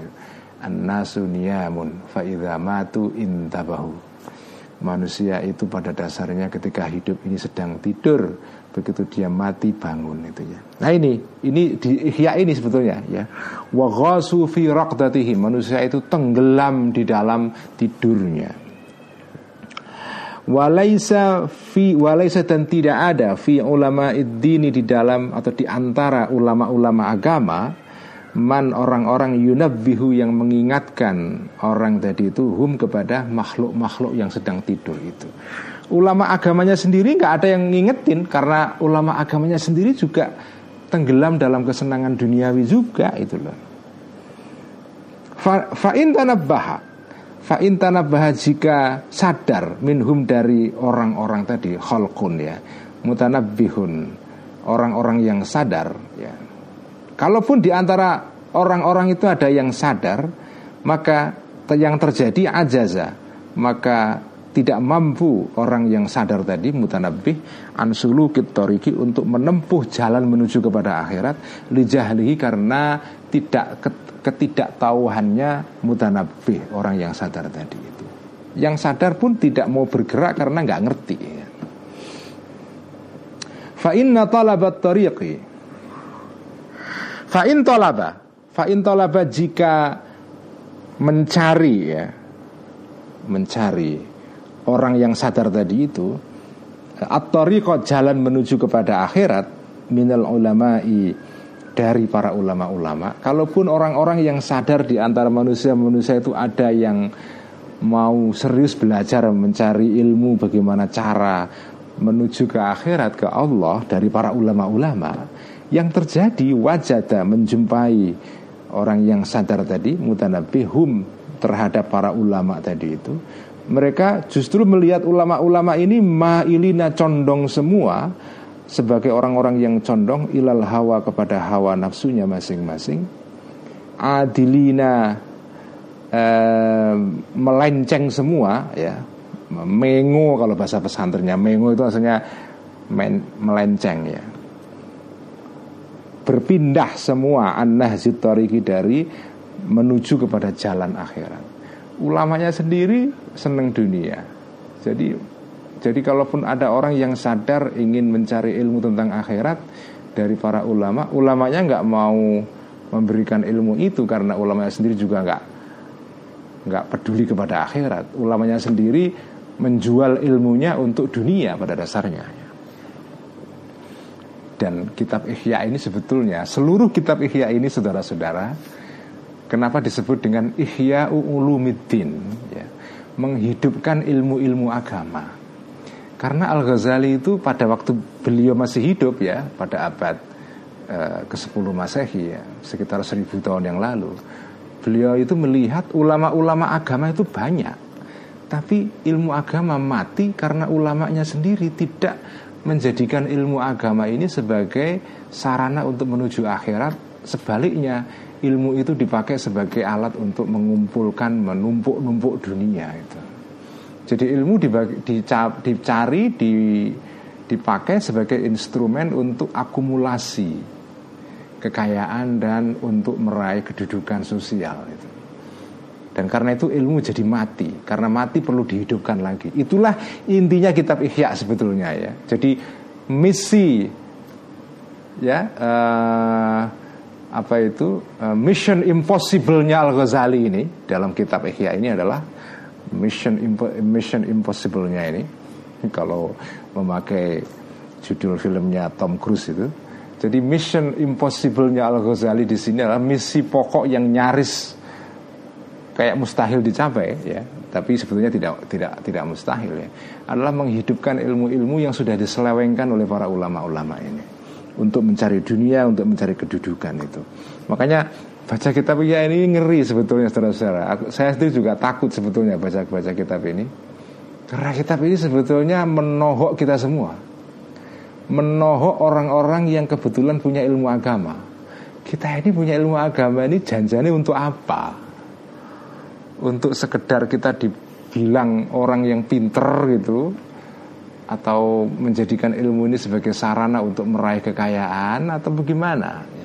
An-nasu niyamun fa'idha matu intabahu. Manusia itu pada dasarnya ketika hidup ini sedang tidur Begitu dia mati bangun itu ya. Nah ini, ini di ihya ini sebetulnya ya. Wa fi Manusia itu tenggelam di dalam tidurnya Walaisa fi walaisa dan tidak ada fi ulama dini di dalam atau di antara ulama-ulama agama man orang-orang yunabbihu yang mengingatkan orang tadi itu hum kepada makhluk-makhluk yang sedang tidur itu. Ulama agamanya sendiri nggak ada yang ngingetin karena ulama agamanya sendiri juga tenggelam dalam kesenangan duniawi juga itu loh. Fa in tanabbaha fa in tanabbaha jika sadar minhum dari orang-orang tadi khalqun ya mutanabbihun orang-orang yang sadar ya. Kalaupun di antara orang-orang itu ada yang sadar, maka yang terjadi ajaza, maka tidak mampu orang yang sadar tadi mutanabih ansulu kitoriki untuk menempuh jalan menuju kepada akhirat lijahlihi karena tidak ketidaktahuannya mutanabih orang yang sadar tadi itu. Yang sadar pun tidak mau bergerak karena nggak ngerti. Fa inna talabat tariqi Fa'in tolaba Fa'in tolaba jika mencari ya Mencari orang yang sadar tadi itu At-tariqah jalan menuju kepada akhirat minal ulama'i dari para ulama-ulama. Kalaupun orang-orang yang sadar di antara manusia-manusia itu ada yang mau serius belajar mencari ilmu bagaimana cara menuju ke akhirat ke Allah dari para ulama-ulama yang terjadi wajada menjumpai orang yang sadar tadi mutanabihum terhadap para ulama tadi itu mereka justru melihat ulama-ulama ini mailina condong semua sebagai orang-orang yang condong ilal hawa kepada hawa nafsunya masing-masing adilina eh, melenceng semua ya mengo kalau bahasa pesantrennya mengo itu maksudnya men, melenceng ya. Berpindah semua an-nahzit dari menuju kepada jalan akhirat. Ulamanya sendiri seneng dunia. Jadi jadi kalaupun ada orang yang sadar ingin mencari ilmu tentang akhirat dari para ulama, ulamanya nggak mau memberikan ilmu itu karena ulamanya sendiri juga nggak nggak peduli kepada akhirat. Ulamanya sendiri menjual ilmunya untuk dunia pada dasarnya. Dan kitab Ihya ini sebetulnya seluruh kitab Ihya ini saudara-saudara, kenapa disebut dengan Ihya Ulumiddin? Ya, menghidupkan ilmu-ilmu agama. Karena Al-Ghazali itu pada waktu beliau masih hidup ya Pada abad uh, ke-10 Masehi ya Sekitar seribu tahun yang lalu Beliau itu melihat ulama-ulama agama itu banyak. Tapi ilmu agama mati karena ulamanya sendiri tidak menjadikan ilmu agama ini sebagai sarana untuk menuju akhirat. Sebaliknya ilmu itu dipakai sebagai alat untuk mengumpulkan, menumpuk-numpuk dunia itu jadi ilmu dicari, di, dipakai sebagai instrumen untuk akumulasi kekayaan dan untuk meraih kedudukan sosial itu. Dan karena itu ilmu jadi mati Karena mati perlu dihidupkan lagi Itulah intinya kitab Ihya sebetulnya ya Jadi misi Ya uh, Apa itu uh, Mission impossible-nya Al-Ghazali ini Dalam kitab Ihya ini adalah Mission Mission Impossible-nya ini kalau memakai judul filmnya Tom Cruise itu. Jadi Mission Impossible-nya Al Ghazali di sini adalah misi pokok yang nyaris kayak mustahil dicapai ya, tapi sebetulnya tidak tidak tidak mustahil ya. Adalah menghidupkan ilmu-ilmu yang sudah diselewengkan oleh para ulama-ulama ini untuk mencari dunia, untuk mencari kedudukan itu. Makanya baca kitab ya ini ngeri sebetulnya saudara-saudara. Saya sendiri juga takut sebetulnya baca baca kitab ini. Karena kitab ini sebetulnya menohok kita semua. Menohok orang-orang yang kebetulan punya ilmu agama. Kita ini punya ilmu agama ini janjani untuk apa? Untuk sekedar kita dibilang orang yang pinter gitu atau menjadikan ilmu ini sebagai sarana untuk meraih kekayaan atau bagaimana?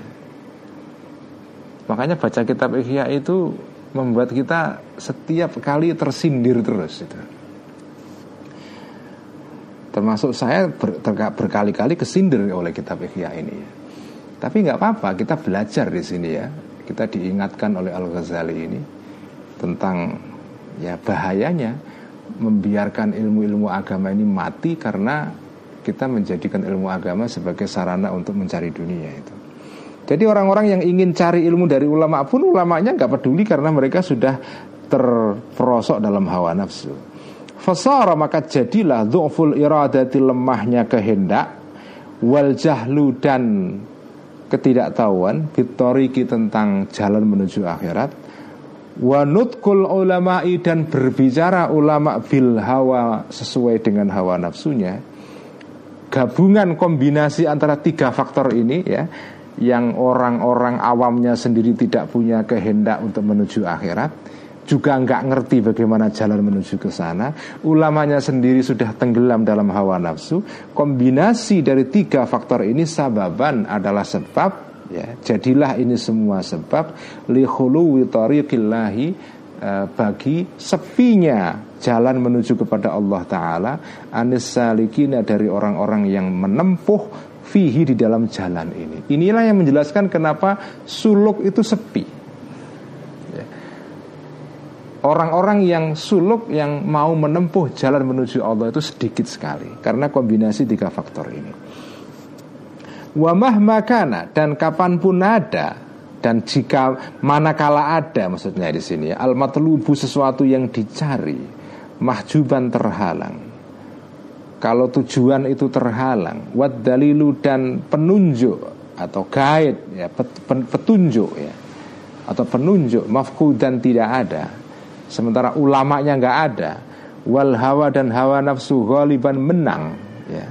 Makanya baca kitab Ihya itu membuat kita setiap kali tersindir terus itu. Termasuk saya ber, berkali-kali kesindir oleh kitab Ihya ini. Tapi nggak apa-apa, kita belajar di sini ya. Kita diingatkan oleh Al Ghazali ini tentang ya bahayanya membiarkan ilmu-ilmu agama ini mati karena kita menjadikan ilmu agama sebagai sarana untuk mencari dunia itu. Jadi orang-orang yang ingin cari ilmu dari ulama pun ulamanya nggak peduli karena mereka sudah terperosok dalam hawa nafsu. Fasara maka jadilah dhu'ful iradati lemahnya kehendak wal jahlu dan ketidaktahuan bitoriki tentang jalan menuju akhirat wa nutkul ulama'i dan berbicara ulama bil hawa sesuai dengan hawa nafsunya gabungan kombinasi antara tiga faktor ini ya yang orang-orang awamnya sendiri tidak punya kehendak untuk menuju akhirat juga nggak ngerti bagaimana jalan menuju ke sana. Ulamanya sendiri sudah tenggelam dalam hawa nafsu. Kombinasi dari tiga faktor ini sababan adalah sebab ya. Jadilah ini semua sebab lihulu tariqillahi eh, bagi sepinya jalan menuju kepada Allah Ta'ala. Anis salikina dari orang-orang yang menempuh fihi di dalam jalan ini. Inilah yang menjelaskan kenapa suluk itu sepi. Ya. Orang-orang yang suluk yang mau menempuh jalan menuju Allah itu sedikit sekali karena kombinasi tiga faktor ini. Wa mahmakana dan kapan pun ada dan jika manakala ada maksudnya di sini al matlubu sesuatu yang dicari mahjuban terhalang kalau tujuan itu terhalang wad dalilu dan penunjuk atau guide ya petunjuk ya atau penunjuk dan tidak ada sementara ulamanya nggak ada wal hawa dan hawa nafsu ghaliban menang ya.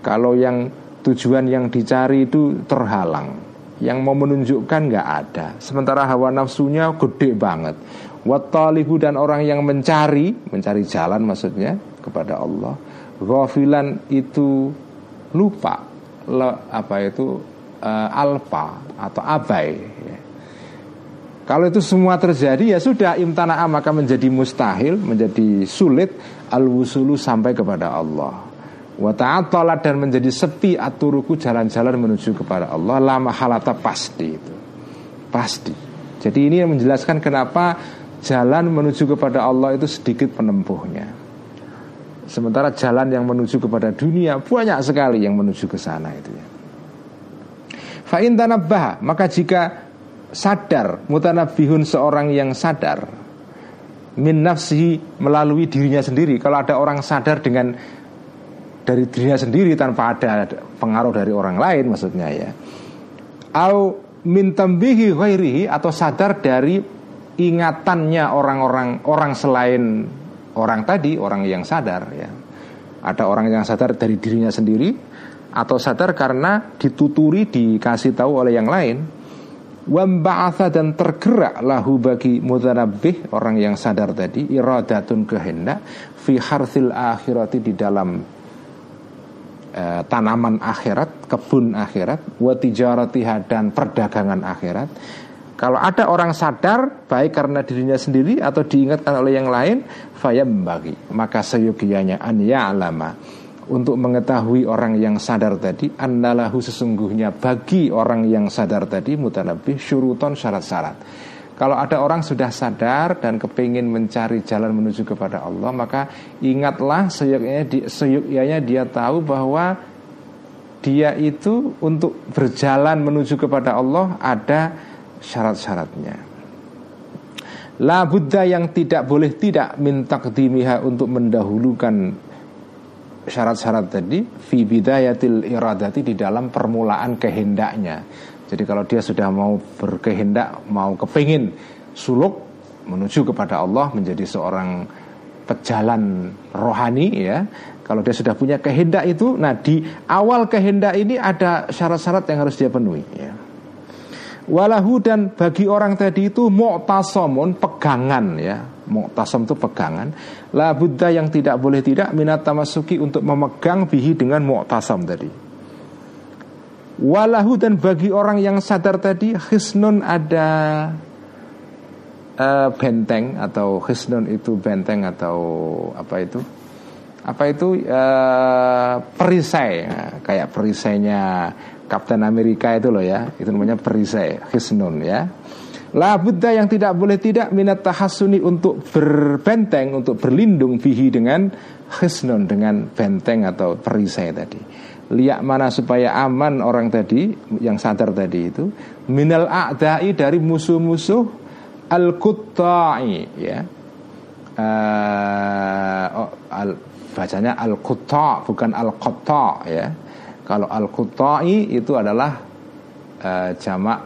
Kalau yang tujuan yang dicari itu terhalang yang mau menunjukkan nggak ada sementara hawa nafsunya gede banget. Watalibu dan orang yang mencari mencari jalan maksudnya kepada Allah ghafilan itu lupa le, apa itu uh, alfa atau abai ya. Kalau itu semua terjadi ya sudah imtana'a maka menjadi mustahil, menjadi sulit al-wusulu sampai kepada Allah. Wa ta'attala dan menjadi sepi aturuku jalan-jalan menuju kepada Allah. Lama halata pasti itu. Pasti. Jadi ini yang menjelaskan kenapa jalan menuju kepada Allah itu sedikit penempuhnya sementara jalan yang menuju kepada dunia banyak sekali yang menuju ke sana itu ya fa'in maka jika sadar mutanabihun seorang yang sadar min nafsihi melalui dirinya sendiri kalau ada orang sadar dengan dari dirinya sendiri tanpa ada pengaruh dari orang lain maksudnya ya. Au min tambihi ghairihi atau sadar dari ingatannya orang-orang orang selain orang tadi, orang yang sadar ya. Ada orang yang sadar dari dirinya sendiri atau sadar karena dituturi dikasih tahu oleh yang lain. Wamba'atha dan tergerak lahu bagi mutanabbih orang yang sadar tadi iradatun kehendak fi harthil akhirati di dalam Eh, tanaman akhirat, kebun akhirat, watijaratiha dan perdagangan akhirat. Kalau ada orang sadar baik karena dirinya sendiri atau diingatkan oleh yang lain, bagi maka seyogianya an ya'lama. Untuk mengetahui orang yang sadar tadi annalahu sesungguhnya bagi orang yang sadar tadi mutanabih syuruton syarat-syarat. Kalau ada orang sudah sadar dan kepingin mencari jalan menuju kepada Allah Maka ingatlah seyuknya, dia tahu bahwa Dia itu untuk berjalan menuju kepada Allah ada syarat-syaratnya La Buddha yang tidak boleh tidak minta kedimiha untuk mendahulukan syarat-syarat tadi fi bidayatil iradati di dalam permulaan kehendaknya jadi kalau dia sudah mau berkehendak, mau kepingin suluk menuju kepada Allah menjadi seorang pejalan rohani ya. Kalau dia sudah punya kehendak itu, nah di awal kehendak ini ada syarat-syarat yang harus dia penuhi ya. Walahu dan bagi orang tadi itu mu'tasamun pegangan ya. Mu'tasam itu pegangan. La buddha yang tidak boleh tidak Minat tamasuki untuk memegang bihi dengan mu'tasam tadi. Walahu dan bagi orang yang sadar tadi Hisnun ada uh, benteng Atau hisnun itu benteng atau apa itu Apa itu? Uh, perisai. Ya, Kayak perisainya Kapten Amerika itu loh ya. Itu namanya perisai Hisnun ya. La Buddha yang tidak boleh tidak minat tahasuni untuk berbenteng, untuk berlindung bihi dengan hisnun, dengan benteng atau perisai tadi. Liak mana supaya aman orang tadi yang sadar tadi itu. Minal a'dai dari musuh-musuh al kutai ya. Uh, oh, al, bacanya al kutta bukan al kutta ya. Kalau al kutai itu adalah uh, jamak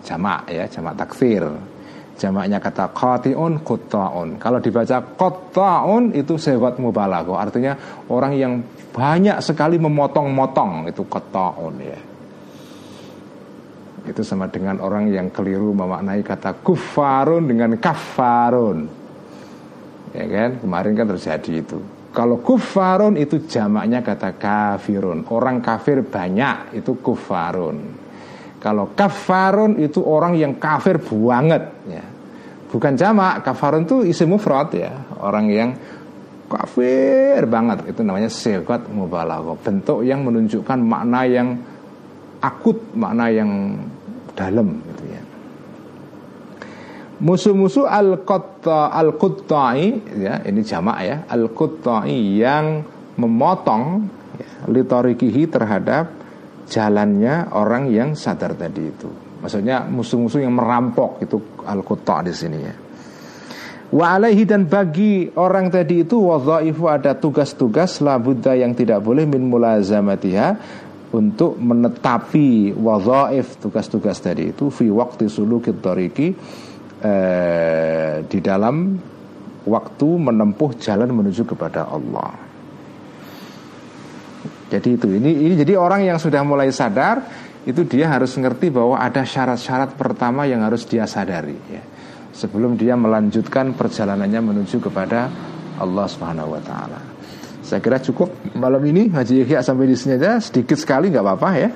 jamak ya jamak takfir. Jamaknya kata qati'un kutta'un. Kalau dibaca kutta'un itu sewat mubalaghah. Artinya orang yang banyak sekali memotong-motong itu kotaun ya. Itu sama dengan orang yang keliru memaknai kata kufarun dengan kafarun ya kan? Kemarin kan terjadi itu kalau kufarun itu jamaknya kata kafirun. Orang kafir banyak itu kufarun kalau kafarun itu orang yang kafir banget ya. Bukan jamak kafarun itu isi mufrad ya. Orang yang kafir banget itu namanya sekat mubalaghah. Bentuk yang menunjukkan makna yang akut makna yang dalam musuh-musuh al qatta al quttai ya ini jamak ya al quttai yang memotong ya, litorikihi terhadap jalannya orang yang sadar tadi itu. Maksudnya musuh-musuh yang merampok itu al di sini ya. Wa alaihi dan bagi orang tadi itu wadhaifu ada tugas-tugas labudda yang tidak boleh min mulazamatiha untuk menetapi wadhaif tugas-tugas tadi itu fi waktu sulukit tariki eh, di dalam waktu menempuh jalan menuju kepada Allah. Jadi itu ini ini jadi orang yang sudah mulai sadar itu dia harus ngerti bahwa ada syarat-syarat pertama yang harus dia sadari ya sebelum dia melanjutkan perjalanannya menuju kepada Allah Subhanahu wa taala. Saya kira cukup malam ini Haji Yahya sampai di sini aja sedikit sekali nggak apa-apa ya.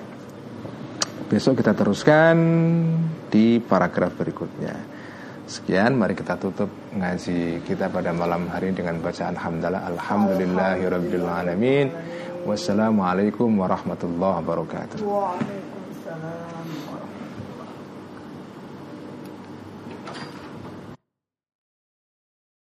Besok kita teruskan di paragraf berikutnya. Sekian, mari kita tutup ngaji kita pada malam hari dengan bacaan hamdalah alhamdulillahirabbil alamin. Wassalamualaikum warahmatullahi wabarakatuh.